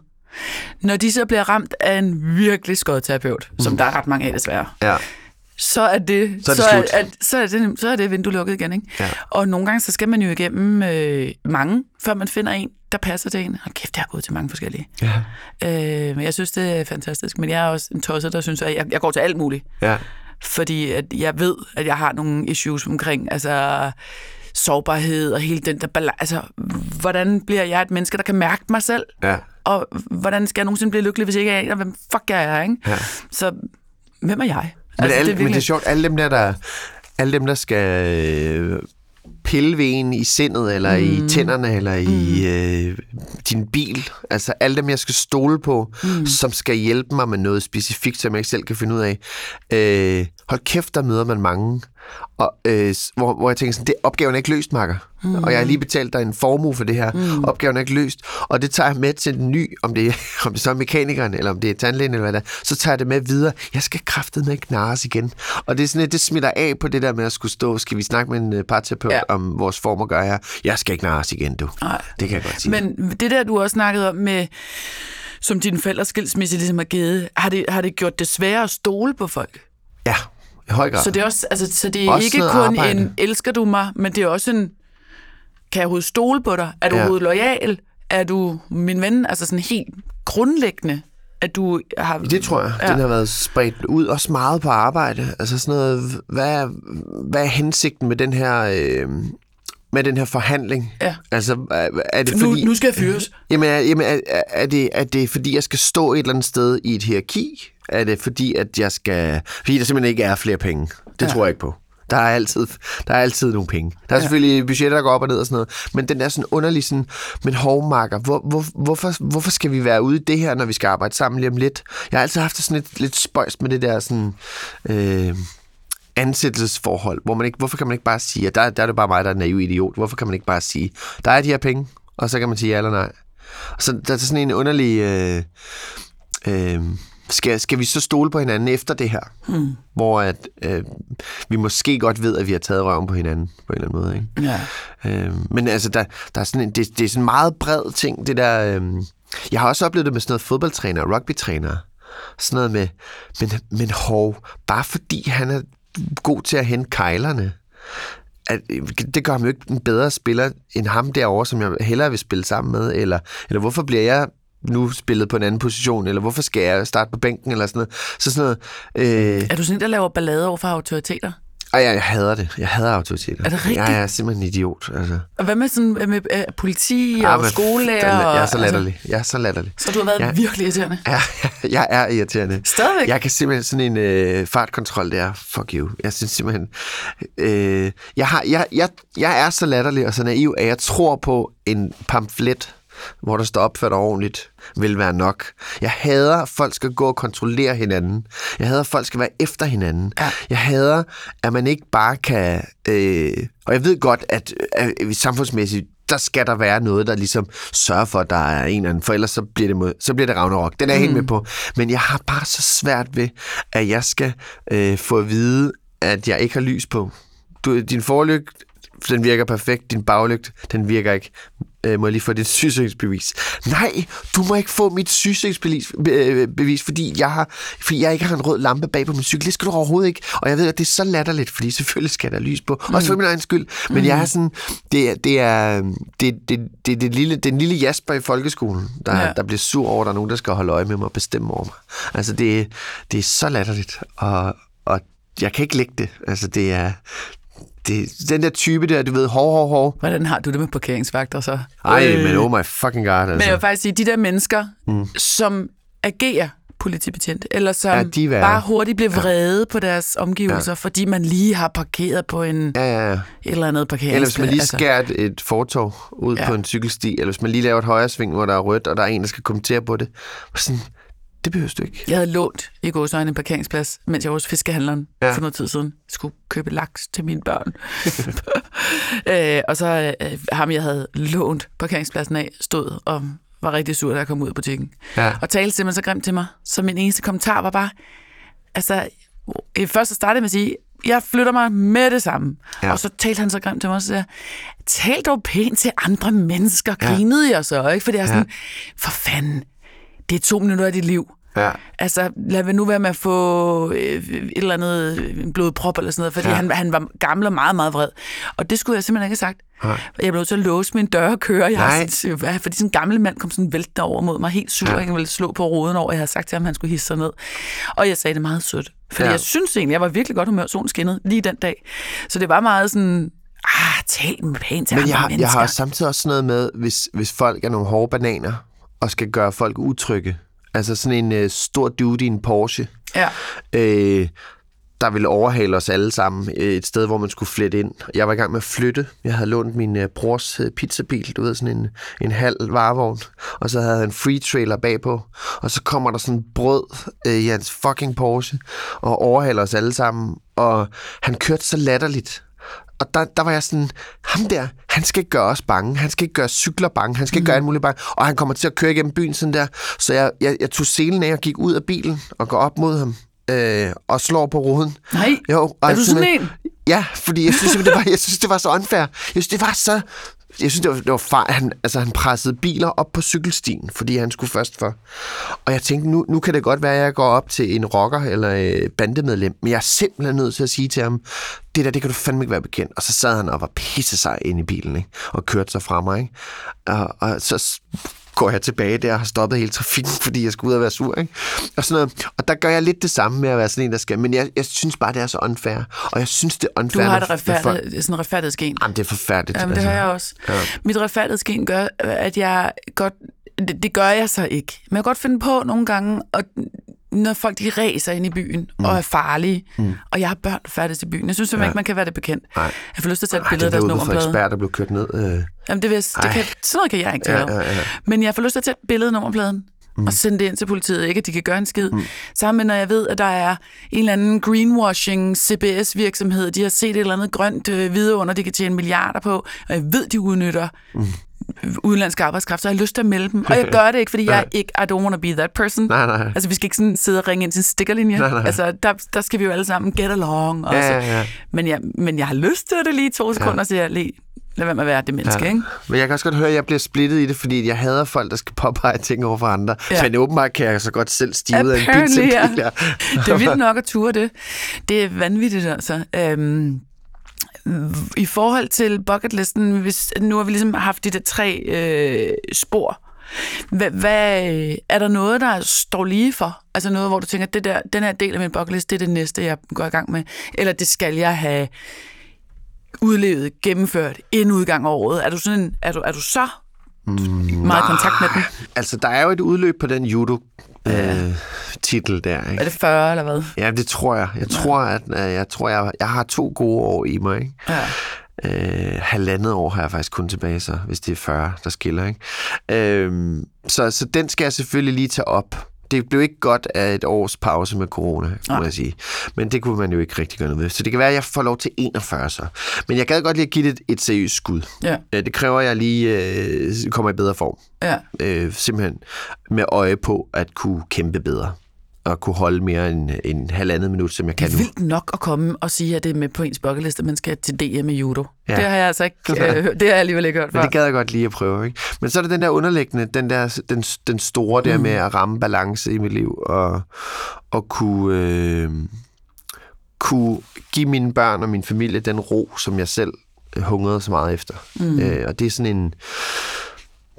S1: Når de så bliver ramt af en virkelig skodterapeut, mm. som der er ret mange af desværre,
S2: Ja.
S1: så er det,
S2: Så er det
S1: så, er, at, så, er det, så er det vindue lukket igen. Ikke?
S2: Ja.
S1: Og nogle gange, så skal man jo igennem øh, mange, før man finder en, der passer til en. Og kæft, jeg har gået til mange forskellige.
S2: Ja.
S1: Øh, men jeg synes, det er fantastisk. Men jeg er også en tosset, der synes, at jeg, jeg går til alt muligt.
S2: Ja.
S1: Fordi at jeg ved, at jeg har nogle issues omkring altså, sårbarhed og hele den der balance. Altså, hvordan bliver jeg et menneske, der kan mærke mig selv?
S2: Ja.
S1: Og hvordan skal jeg nogensinde blive lykkelig, hvis jeg ikke aner, hvem fuck jeg er? Ikke?
S2: Ja.
S1: Så hvem er jeg?
S2: Men, altså, alle,
S1: er
S2: det men det er sjovt, alle dem der, der, alle dem, der skal øh, pille ved en i sindet, eller mm. i tænderne, eller i øh, din bil, altså alle dem, jeg skal stole på, mm. som skal hjælpe mig med noget specifikt, som jeg ikke selv kan finde ud af. Øh, hold kæft, der møder man mange. Og, øh, hvor, hvor jeg tænker sådan, det opgaven er ikke løst, makker. Mm. Og jeg har lige betalt dig en formue for det her. Mm. Opgaven er ikke løst. Og det tager jeg med til den ny, om det, om det så er mekanikeren, eller om det er tandlægen, eller hvad det er. Så tager jeg det med videre. Jeg skal kraftedeme ikke nares igen. Og det er sådan, det smitter af på det der med at skulle stå. Skal vi snakke med en øh, parterapeut ja.
S1: Ja.
S2: om vores former gør her? Jeg skal ikke nares igen, du.
S1: Nej.
S2: Det kan jeg godt sige.
S1: Men det der, du også snakkede om med, som dine forældres skilsmisse ligesom har givet, har det, har det gjort det sværere at stole på folk?
S2: Ja, i høj grad.
S1: Så det er, også, altså, så det er
S2: Også
S1: ikke kun
S2: arbejde.
S1: en, elsker du mig, men det er også en, kan jeg overhovedet stole på dig? Er du
S2: Ja.
S1: overhovedet lojal? Er du min ven? Altså sådan helt grundlæggende, at du har...
S2: Det tror jeg. Ja. Den har været spredt ud, også meget på arbejde. Altså sådan noget, hvad er, hvad er hensigten med den her... Øh, med den her forhandling?
S1: Ja.
S2: Altså, er, det
S1: nu,
S2: fordi...
S1: nu skal jeg fyres.
S2: Jamen, er, jamen er, er, det, er det fordi, jeg skal stå et eller andet sted i et hierarki? Er det fordi, at jeg skal... Fordi der simpelthen ikke er flere penge? Det. Ja. tror jeg ikke på. Der er altid, der er altid nogle penge. Der er ja. selvfølgelig budgetter, der går op og ned og sådan noget. Men den er sådan underlig sådan, men hovmarker, hvor, hvor, hvorfor, hvorfor skal vi være ude i det her, når vi skal arbejde sammen lige om lidt? Jeg har altid haft sådan lidt, lidt spøjst med det der sådan... Øh, ansættelsesforhold, hvor man ikke, hvorfor kan man ikke bare sige, at der, der er det bare mig, der er en naiv idiot, hvorfor kan man ikke bare sige, der er de her penge, og så kan man sige ja eller nej. Så der er sådan en underlig, øh, øh, skal, skal vi så stole på hinanden efter det her, hmm. hvor at, øh, vi måske godt ved, at vi har taget røven på hinanden på en eller anden måde, ikke?
S1: Ja.
S2: Øh, men altså, der, der er sådan en, det, det er sådan en meget bred ting, det der... Øh, jeg har også oplevet det med sådan noget fodboldtræner og rugbytræner. Sådan noget med, men, men hov, bare fordi han er god til at hente kejlerne, at, det gør ham jo ikke en bedre spiller end ham derovre, som jeg hellere vil spille sammen med, eller, eller hvorfor bliver jeg nu spillet på en anden position, eller hvorfor skal jeg starte på bænken, eller sådan noget. Så sådan noget, øh,
S1: Er du sådan en, der laver ballade over for autoriteter?
S2: og jeg, jeg hader det. Jeg hader autoriteter.
S1: Er det rigtigt?
S2: Jeg er simpelthen en idiot. Altså.
S1: Og hvad med, sådan, med øh, politi og
S2: Ah, men
S1: skolelærer?
S2: Jeg er
S1: og-
S2: så latterlig. Jeg er så latterlig.
S1: Altså, så du har været
S2: Ja.
S1: ja. virkelig irriterende.
S2: Ja, jeg er irriterende.
S1: Stadigvæk?
S2: Jeg kan simpelthen sådan en øh, fartkontrol der. Fuck you. Jeg synes simpelthen... Øh, jeg, har, jeg, jeg, jeg er så latterlig og så naiv, at jeg tror på en pamflet, hvor der står opført ordentligt, vil være nok. Jeg hader, at folk skal gå og kontrollere hinanden. Jeg hader, at folk skal være efter hinanden.
S1: Ja.
S2: Jeg hader, at man ikke bare kan... Øh, og jeg ved godt, at, at samfundsmæssigt, der skal der være noget, der ligesom sørger for, at der er en eller anden, for ellers så bliver det, mod, så bliver det Ragnarok. Den er jeg helt med på. Men jeg har bare så svært ved, at jeg skal øh, få at vide, at jeg ikke har lys på. Du, din forlygt, den virker perfekt. Din baglygt, den virker ikke. Øh, må jeg lige få dit sygesikringsbevis? Nej, du må ikke få mit sygesikringsbevis, øh, bevis, fordi jeg, har, fordi jeg ikke har en rød lampe bag på min cykel. Det skal du overhovedet ikke. Og jeg ved, at det er så latterligt, fordi selvfølgelig skal der lys på. Mm. Også for min egen skyld. Men mm. jeg er sådan, det er, det er, det, det, det, det, lille, den lille Jasper i folkeskolen, der, ja.
S1: Ja.
S2: der bliver sur over, at der er nogen, der skal holde øje med mig og bestemme over mig. Altså, det, det er så latterligt. Og, og jeg kan ikke lægge det. Altså, det er, det, den der type der, du ved, hov, hov, hov.
S1: Hvordan har du det med parkeringsvagter så?
S2: Ej,
S1: Øh,
S2: men oh my fucking god, altså.
S1: Men jeg vil faktisk sige, de der mennesker, mm. som agerer politibetjent, eller som
S2: Ja, de
S1: bare hurtigt bliver vrede ja. på deres omgivelser, ja. fordi man lige har parkeret på en
S2: Ja, ja, ja.
S1: et eller andet parkeringsplads.
S2: Eller hvis man lige
S1: altså.
S2: skærer et, fortov ud ja.
S1: Ja.
S2: på en cykelsti, eller hvis man lige laver et højre sving, hvor der er rødt, og der er en, der skal kommentere på det. Og Sådan, det behøver du ikke.
S1: Jeg havde lånt i gåsøjne en parkeringsplads, mens jeg var hos fiskehandleren
S2: Ja.
S1: ja. for noget tid siden. Jeg skulle købe laks til mine børn. øh, og så øh, ham, jeg havde lånt parkeringspladsen af, stod og var rigtig sur, da jeg kom ud af butikken.
S2: Ja.
S1: Og talte simpelthen så grimt til mig. Så min eneste kommentar var bare, altså, først så startede med at sige, jeg flytter mig med det samme.
S2: Ja.
S1: Ja. Og så talte han så grimt til mig, og så sagde tal dog pænt til andre mennesker, grinede jeg så, ikke? Fordi jeg er sådan, for fanden, det er to minutter af dit liv.
S2: Ja.
S1: Altså, lad nu være med at få øh, et eller andet øh, en blodprop eller sådan noget, fordi
S2: Ja.
S1: han, han var gammel og meget, meget vred. Og det skulle jeg simpelthen ikke have sagt.
S2: Nej.
S1: Jeg blev nødt til at låse min dør og køre. Jeg
S2: Nej.
S1: sådan, øh, fordi sådan en gammel mand kom sådan væltende over mod mig, helt sur,
S2: Ja.
S1: jeg ville slå på ruden over, jeg havde sagt til ham, at han skulle hisse sig ned. Og jeg sagde det meget sødt. Fordi
S2: Ja.
S1: jeg synes egentlig, jeg var virkelig godt humør, solen skinnede lige den dag. Så det var meget sådan, ah, tal med pænt til
S2: Men jeg har,
S1: mennesker.
S2: jeg har samtidig også sådan noget med, hvis, hvis folk er nogle hårde bananer, og skal gøre folk utrygge. Altså sådan en øh, stor dude i en Porsche,
S1: Ja.
S2: øh, der ville overhale os alle sammen øh, et sted, hvor man skulle flette ind. Jeg var i gang med at flytte. Jeg havde lånt min øh, brors øh, pizzabil, du ved, sådan en, en halv varevogn. Og så havde jeg en free trailer bagpå. Og så kommer der sådan brød øh, i hans fucking Porsche, og overhaler os alle sammen. Og han kørte så latterligt. Og der, der var jeg sådan, ham der, han skal ikke gøre os bange. Han skal ikke gøre cykler bange. Han skal ikke mm. gøre alt muligt bange. Og han kommer til at køre igennem byen sådan der. Så jeg, jeg, jeg tog selen af og gik ud af bilen og går op mod ham. Øh, og slår på ruden.
S1: Nej,
S2: Jo, og
S1: er du sådan en?
S2: Ja, fordi jeg synes, det var, jeg synes, det var så unfair. Jeg synes, det var så... Jeg synes, det var, det var fejl. han, altså, han pressede biler op på cykelstien, fordi han skulle først for. Og jeg tænkte, nu, nu kan det godt være, at jeg går op til en rocker eller øh, bandemedlem, men jeg er simpelthen nødt til at sige til ham, det der, det kan du fandme ikke være bekendt. Og så sad han op og pisse sig ind i bilen, ikke? og kørte sig fra mig. Ikke? Og, og så går jeg tilbage der og har stoppet hele trafikken, fordi jeg skulle ud og være sur. Ikke? Og, sådan noget. og der gør jeg lidt det samme med at være sådan en, der skal. Men jeg, jeg synes bare, det er så unfair. Og jeg synes, det er
S1: Du
S2: unfair.
S1: har
S2: når-
S1: et retfærdigt, sådan en retfærdighedsgen.
S2: Jamen, det er forfærdeligt.
S1: Jamen, det har jeg også.
S2: Ja.
S1: Mit retfærdighedsgen gør, at jeg godt... Det, det gør jeg så ikke. Men jeg kan godt finde på nogle gange, at når folk de ræser ind i byen mm. og er farlige, mm. og jeg har børn færdigt i byen. Jeg synes simpelthen
S2: Ja.
S1: ikke, man kan være det bekendt.
S2: Nej.
S1: Jeg får lyst til at tage et
S2: Ej,
S1: billede
S2: det
S1: af deres nummerplade.
S2: ekspert, der blev kørt ned. Øh.
S1: Jamen, det, vil, jeg- det kan, sådan noget kan jeg ikke tale
S2: Ja, ja, ja.
S1: Men jeg får lyst til at tage et billede af nummerpladen mm. og sende det ind til politiet. Ikke, at de kan gøre en skid. Mm. Sammen med, når jeg ved, at der er en eller anden greenwashing CBS-virksomhed, de har set et eller andet grønt øh, vidunder, de kan tjene milliarder på, og jeg ved, de udnytter mm. Udenlandsk arbejdskraft, så jeg har lyst til at melde dem. Og jeg gør det ikke, fordi jeg er ikke, I don't want to be that person.
S2: Nej, nej.
S1: Altså, vi skal ikke sådan sidde og ringe ind til en stikkerlinje.
S2: Nej, nej.
S1: Altså, der, der skal vi jo alle sammen get along. Og
S2: Ja, ja, ja.
S1: Men, jeg, men jeg har lyst til det lige to sekunder, så jeg lige, lad være med at være det menneske,
S2: Ja.
S1: ikke?
S2: Men jeg kan også godt høre, at jeg bliver splittet i det, fordi jeg hader folk, der skal påpege ting over for andre. Ja.
S1: Ja.
S2: Men åbenbart kan jeg så godt selv stive af en pizza.
S1: ja. Det er vildt nok at ture det. Det er vanvittigt, altså. Øhm, i forhold til bucketlisten, hvis, nu har vi ligesom haft de der tre øh, spor. Hvad, hvad, øh, er der noget, der står lige for? Altså noget, hvor du tænker, det der, den her del af min bucketlist, det er det næste, jeg går i gang med. Eller det skal jeg have udlevet, gennemført, inden udgang af året. Er du, sådan en, er du, er du så meget i kontakt med den?
S2: Altså, der er jo et udløb på den judo øh, titel der, ikke?
S1: Er det 40 eller hvad?
S2: Ja, det tror jeg. Jeg tror, at øh, jeg, tror, jeg, jeg har to gode år i mig, ikke?
S1: Ja.
S2: Øh, halvandet år har jeg faktisk kun tilbage, så hvis det er 40, der skiller. Ikke? Øh, så, så den skal jeg selvfølgelig lige tage op. Det blev ikke godt af et års pause med corona, må
S1: Nej.
S2: jeg sige. Men det kunne man jo ikke rigtig gøre noget ved. Så det kan være, at jeg får lov til 41 så. Men jeg gad godt lige at give det et, et seriøst skud.
S1: Ja.
S2: Øh, Det kræver, at jeg lige øh, kommer i bedre form.
S1: Ja.
S2: Øh, simpelthen med øje på at kunne kæmpe bedre. Og kunne holde mere end, end halvandet minut, som jeg kan
S1: Det er
S2: nu.
S1: vildt nok at komme og sige, at det er med på ens bucketliste, at man skal til DM i judo.
S2: Ja.
S1: Det har jeg altså ikke øh. Det har jeg alligevel ikke hørt
S2: Men
S1: før.
S2: det gad jeg godt lige at prøve, ikke? Men så er det den der underliggende, den, der, den, den store der med at ramme balance i mit liv, og, og kunne, øh, kunne give mine børn og min familie den ro, som jeg selv hungrede så meget efter. Mm. Øh, og det er sådan en...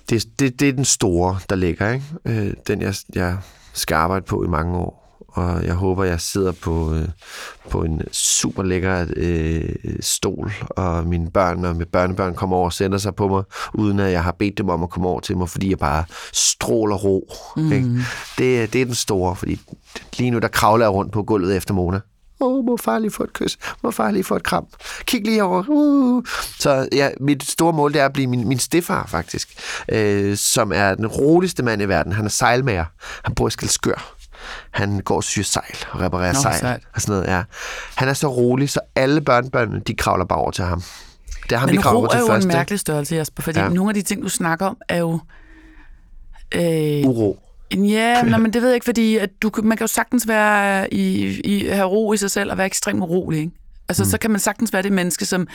S2: Det, det, det er den store, der ligger, ikke? Øh, den, jeg, jeg skal arbejde på i mange år. Og jeg håber, jeg sidder på, øh, på en super lækker øh, stol, og mine børn og mine børnebørn kommer over og sætter sig på mig, uden at jeg har bedt dem om at komme over til mig, fordi jeg bare stråler ro. Mm. Ikke? Det, er- det er den store, fordi lige nu der kravler jeg rundt på gulvet efter Mona. Åh, oh, må far lige få et kys? Må far lige få et kram? Kig lige over. Uh. Så ja, mit store mål det er at blive min, min stefar, faktisk. Øh, som er den roligste mand i verden. Han er sejlmager. Han bor i Skelskør. Han går og syr sejl og reparerer
S1: Nå,
S2: sejl.
S1: sejt.
S2: Og sådan noget, ja. Han er så rolig, så alle børnebørnene, de kravler bare over til ham. Det er ham, de
S1: Men
S2: kravler
S1: ro
S2: over til
S1: er jo
S2: først.
S1: en mærkelig størrelse, Jasper, fordi
S2: ja.
S1: nogle af de ting, du snakker om, er jo... Øh,
S2: Uro.
S1: Ja, nå, men det ved jeg ikke, fordi at du, man kan jo sagtens være i, i, have ro i sig selv og være ekstremt urolig, ikke? Altså, mm. så kan man sagtens være det menneske, som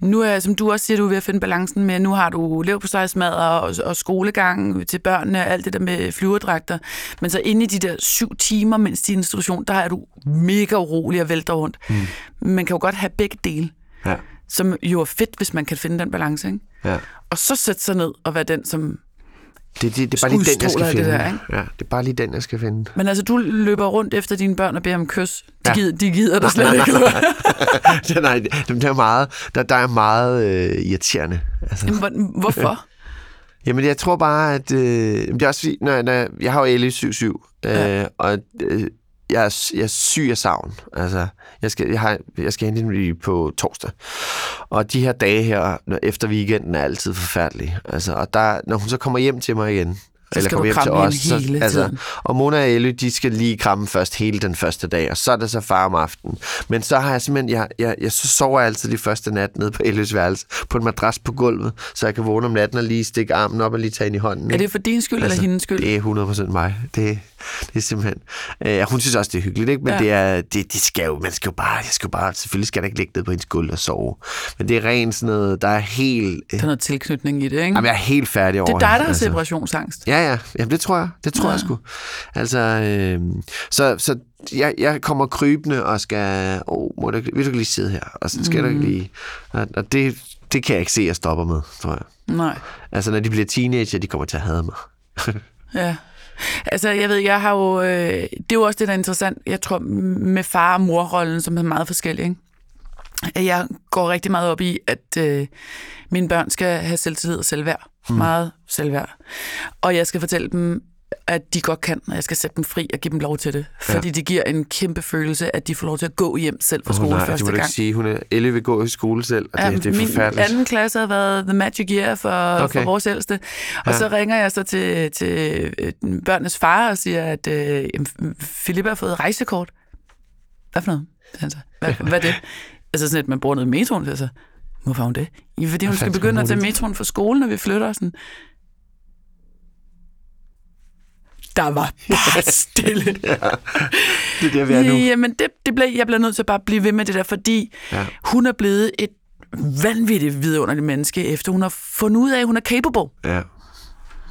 S1: nu er, som du også siger, du er ved at finde balancen med, nu har du lev på sejsmad og, og skolegang til børnene og alt det der med flyverdragter. Men så inde i de der syv timer, mens din institution, der er du mega urolig og vælter rundt. Mm. Man kan jo godt have begge dele.
S2: Ja.
S1: Som jo er fedt, hvis man kan finde den balance, ikke?
S2: Ja.
S1: Og så sætte sig ned og være den, som
S2: Det, det, det er bare lige den, jeg skal
S1: det
S2: finde.
S1: der, ikke?
S2: ja, det er bare lige den, jeg skal finde.
S1: Men altså, du løber rundt efter dine børn og beder om kys. De,
S2: Ja.
S1: gider, de gider dig slet ikke. eller
S2: det, nej, det, det er meget, der, der er meget øh, irriterende. Altså.
S1: Jamen, hvor- Hvorfor?
S2: Jamen, jeg tror bare, at... Øh, det er også fordi, når, når, jeg har jo Ellie 7-7, øh,
S1: Ja.
S2: og øh, jeg, er, jeg er syg af savn. Altså, jeg skal, jeg, har, jeg skal hente hende på torsdag. Og de her dage her, når, efter weekenden, er altid forfærdelige. Altså, og der, når hun så kommer hjem til mig igen,
S1: Så du
S2: kommer
S1: kramme hende hele
S2: altså,
S1: tiden.
S2: og Mona og Ellie, de skal lige kramme først hele den første dag, og så er det så far om aftenen. Men så har jeg simpelthen, jeg, jeg, jeg så sover jeg altid de første nat nede på Ellies værelse, på en madras på gulvet, så jeg kan vågne om natten og lige stikke armen op og lige tage hende i hånden.
S1: Er det for din skyld altså, eller hendes skyld?
S2: Det er 100% mig. Det, det er simpelthen... Øh, hun synes også, det er hyggeligt, ikke? Men ja. Det er, det, det skal jo, man skal jo bare, jeg skal jo bare, selvfølgelig skal der ikke ligge ned på hendes gulv og sove. Men det er rent sådan noget, der er helt... Øh,
S1: Der er noget tilknytning i det, ikke?
S2: jamen, jeg er helt færdig over
S1: det er dig, der har separationsangst.
S2: Ja, ja. Jamen, det tror jeg. Det tror ja. jeg sgu. Altså, øh, så, så jeg, jeg kommer krybende og skal... Åh, må du, vil du lige sidde her? Og så skal mm. du lige... Og, og det, det kan jeg ikke se, at jeg stopper med, tror jeg.
S1: Nej.
S2: Altså, når de bliver teenager, de kommer til at hade mig.
S1: Ja. Altså, jeg ved, jeg har jo... Øh, det er jo også det, der er interessant, jeg tror, med far- og morrollen, som er meget forskellige, ikke? At Jeg går rigtig meget op i, at øh, mine børn skal have selvtillid og selvværd. Mm. Meget selvværd. Og jeg skal fortælle dem, at de godt kan, og jeg skal sætte dem fri og give dem lov til det. Fordi ja. det giver en kæmpe følelse, at de får lov til at gå hjem selv fra skole
S2: nej, det
S1: første gang.
S2: ikke sige. Hun er, Elle vil gå i skole selv, og det, det er
S1: min
S2: forfærdeligt.
S1: anden klasse havde været The Magic Year for, okay. For vores ældste. Og
S2: Ja.
S1: ja. så ringer jeg så til, til øh, børnenes far og siger, at øh, Philippa har fået rejsekort. Hvad for noget? siger han så. Hvad, hvad er det? Altså sådan, at man bruger noget i metroen. Så jeg så, hvorfor har hun det? Ja, fordi hun skal begynde at tage metroen fra skole, når vi flytter. Sådan. Der var bare stille.
S2: Det er der, vi er nu.
S1: Jamen, det, det blev, jeg bliver nødt til at bare blive ved med det der, fordi
S2: Ja.
S1: ja. hun er blevet et vanvittigt vidunderligt menneske, efter hun har fundet ud af, at hun er capable.
S2: Ja.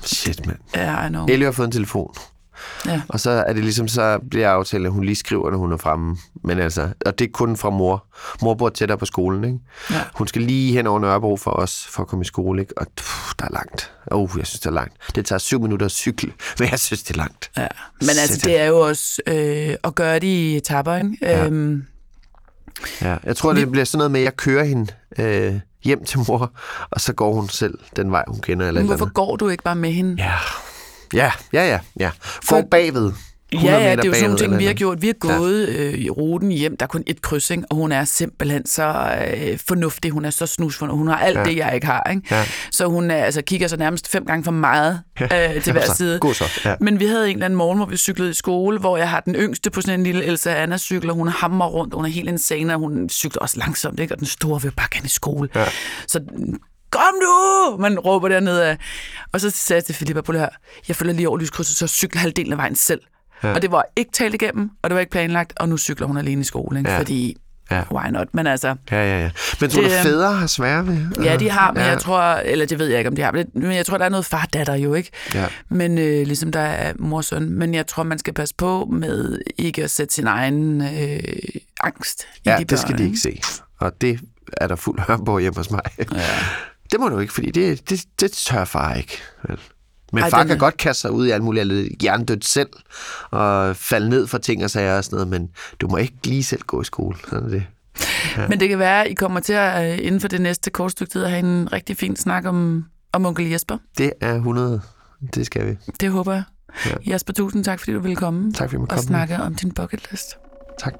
S2: Shit, mand.
S1: Ja, I know.
S2: Elle har fået en telefon.
S1: Ja.
S2: Og så er det ligesom, så bliver aftalt, at hun lige skriver, når hun er fremme. Men altså, og det er kun fra mor. Mor bor tættere på skolen, ikke?
S1: Ja.
S2: Hun skal lige hen over Nørrebro for os, for at komme i skole, ikke? Og pff, der er langt. Uh, jeg synes, det er langt. Det tager syv minutter at cykle, men jeg synes, det er langt.
S1: Ja. Men altså,
S2: Sæt
S1: det er jo også øh, at gøre det i etapper, ikke?
S2: Ja.
S1: Øhm,
S2: Ja, jeg tror, det bliver sådan noget med, at jeg kører hende øh, hjem til mor, og så går hun selv den vej, hun kender. Eller
S1: men
S2: eller
S1: hvorfor
S2: andet.
S1: går du ikke bare med hende?
S2: Ja. Ja, ja, ja, ja. Gå bagved. 100
S1: Ja, ja, det er jo sådan nogle
S2: bagved
S1: ting, vi har gjort. Vi har
S2: Ja.
S1: gået øh, i ruten hjem. Der er kun et krydsing, og hun er simpelthen så øh, fornuftig. Hun er så snusfornuftig. Hun har alt
S2: Ja.
S1: det, jeg ikke har. Ikke?
S2: Ja.
S1: Så hun er, altså, kigger så nærmest fem gange for meget
S2: Ja.
S1: øh, til hver
S2: Så,
S1: side.
S2: god så, ja.
S1: Men vi havde en eller anden morgen, hvor vi cyklede i skole, hvor jeg har den yngste på sådan en lille Elsa Anna cykel, og hun hammer rundt, og hun er helt insane, og hun cykler også langsomt, ikke? og den store vil bare gerne i skole.
S2: Ja.
S1: Så kom nu! Man råber dernede af. Og så sagde jeg til Filippa, på det her, jeg følger lige over lyskrydset, så cykler halvdelen af vejen selv. Ja. Og det var ikke talt igennem, og det var ikke planlagt, og nu cykler hun alene i skole, ikke?
S2: Ja.
S1: fordi
S2: Ja.
S1: why not? Men altså,
S2: Ja, ja, ja. Men tror du,
S1: Det, øh,
S2: fædre har svære ved?
S1: ja, de har, men
S2: ja.
S1: jeg tror, eller det ved jeg ikke, om de har, men jeg tror, der er noget far-datter jo, ikke?
S2: Ja.
S1: Men øh, ligesom der er mor søn. Men jeg tror, man skal passe på med ikke at sætte sin egen øh, angst i
S2: Ja,
S1: de
S2: det skal
S1: børn,
S2: de ikke se. Og det er der fuld hør på hjemme hos mig.
S1: Ja.
S2: Det må du ikke, fordi det, det, det tør far ikke. Vel? Men
S1: Ej,
S2: far
S1: den
S2: kan
S1: er-
S2: godt kaste sig ud i alt muligt andet hjernedødt selv, og falde ned for ting og sager og sådan noget, men du må ikke lige selv gå i skole. Sådan er det.
S1: Men det kan være, at I kommer til at øh, inden for det næste kort stykke tid at have en rigtig fin snak om, om onkel Jesper.
S2: Det er 100. Det skal vi.
S1: Det håber jeg.
S2: Ja.
S1: Jesper, tusind tak, fordi du ville komme
S2: Tak fordi du måtte
S1: og
S2: komme.
S1: snakke om din bucket list.
S2: Tak.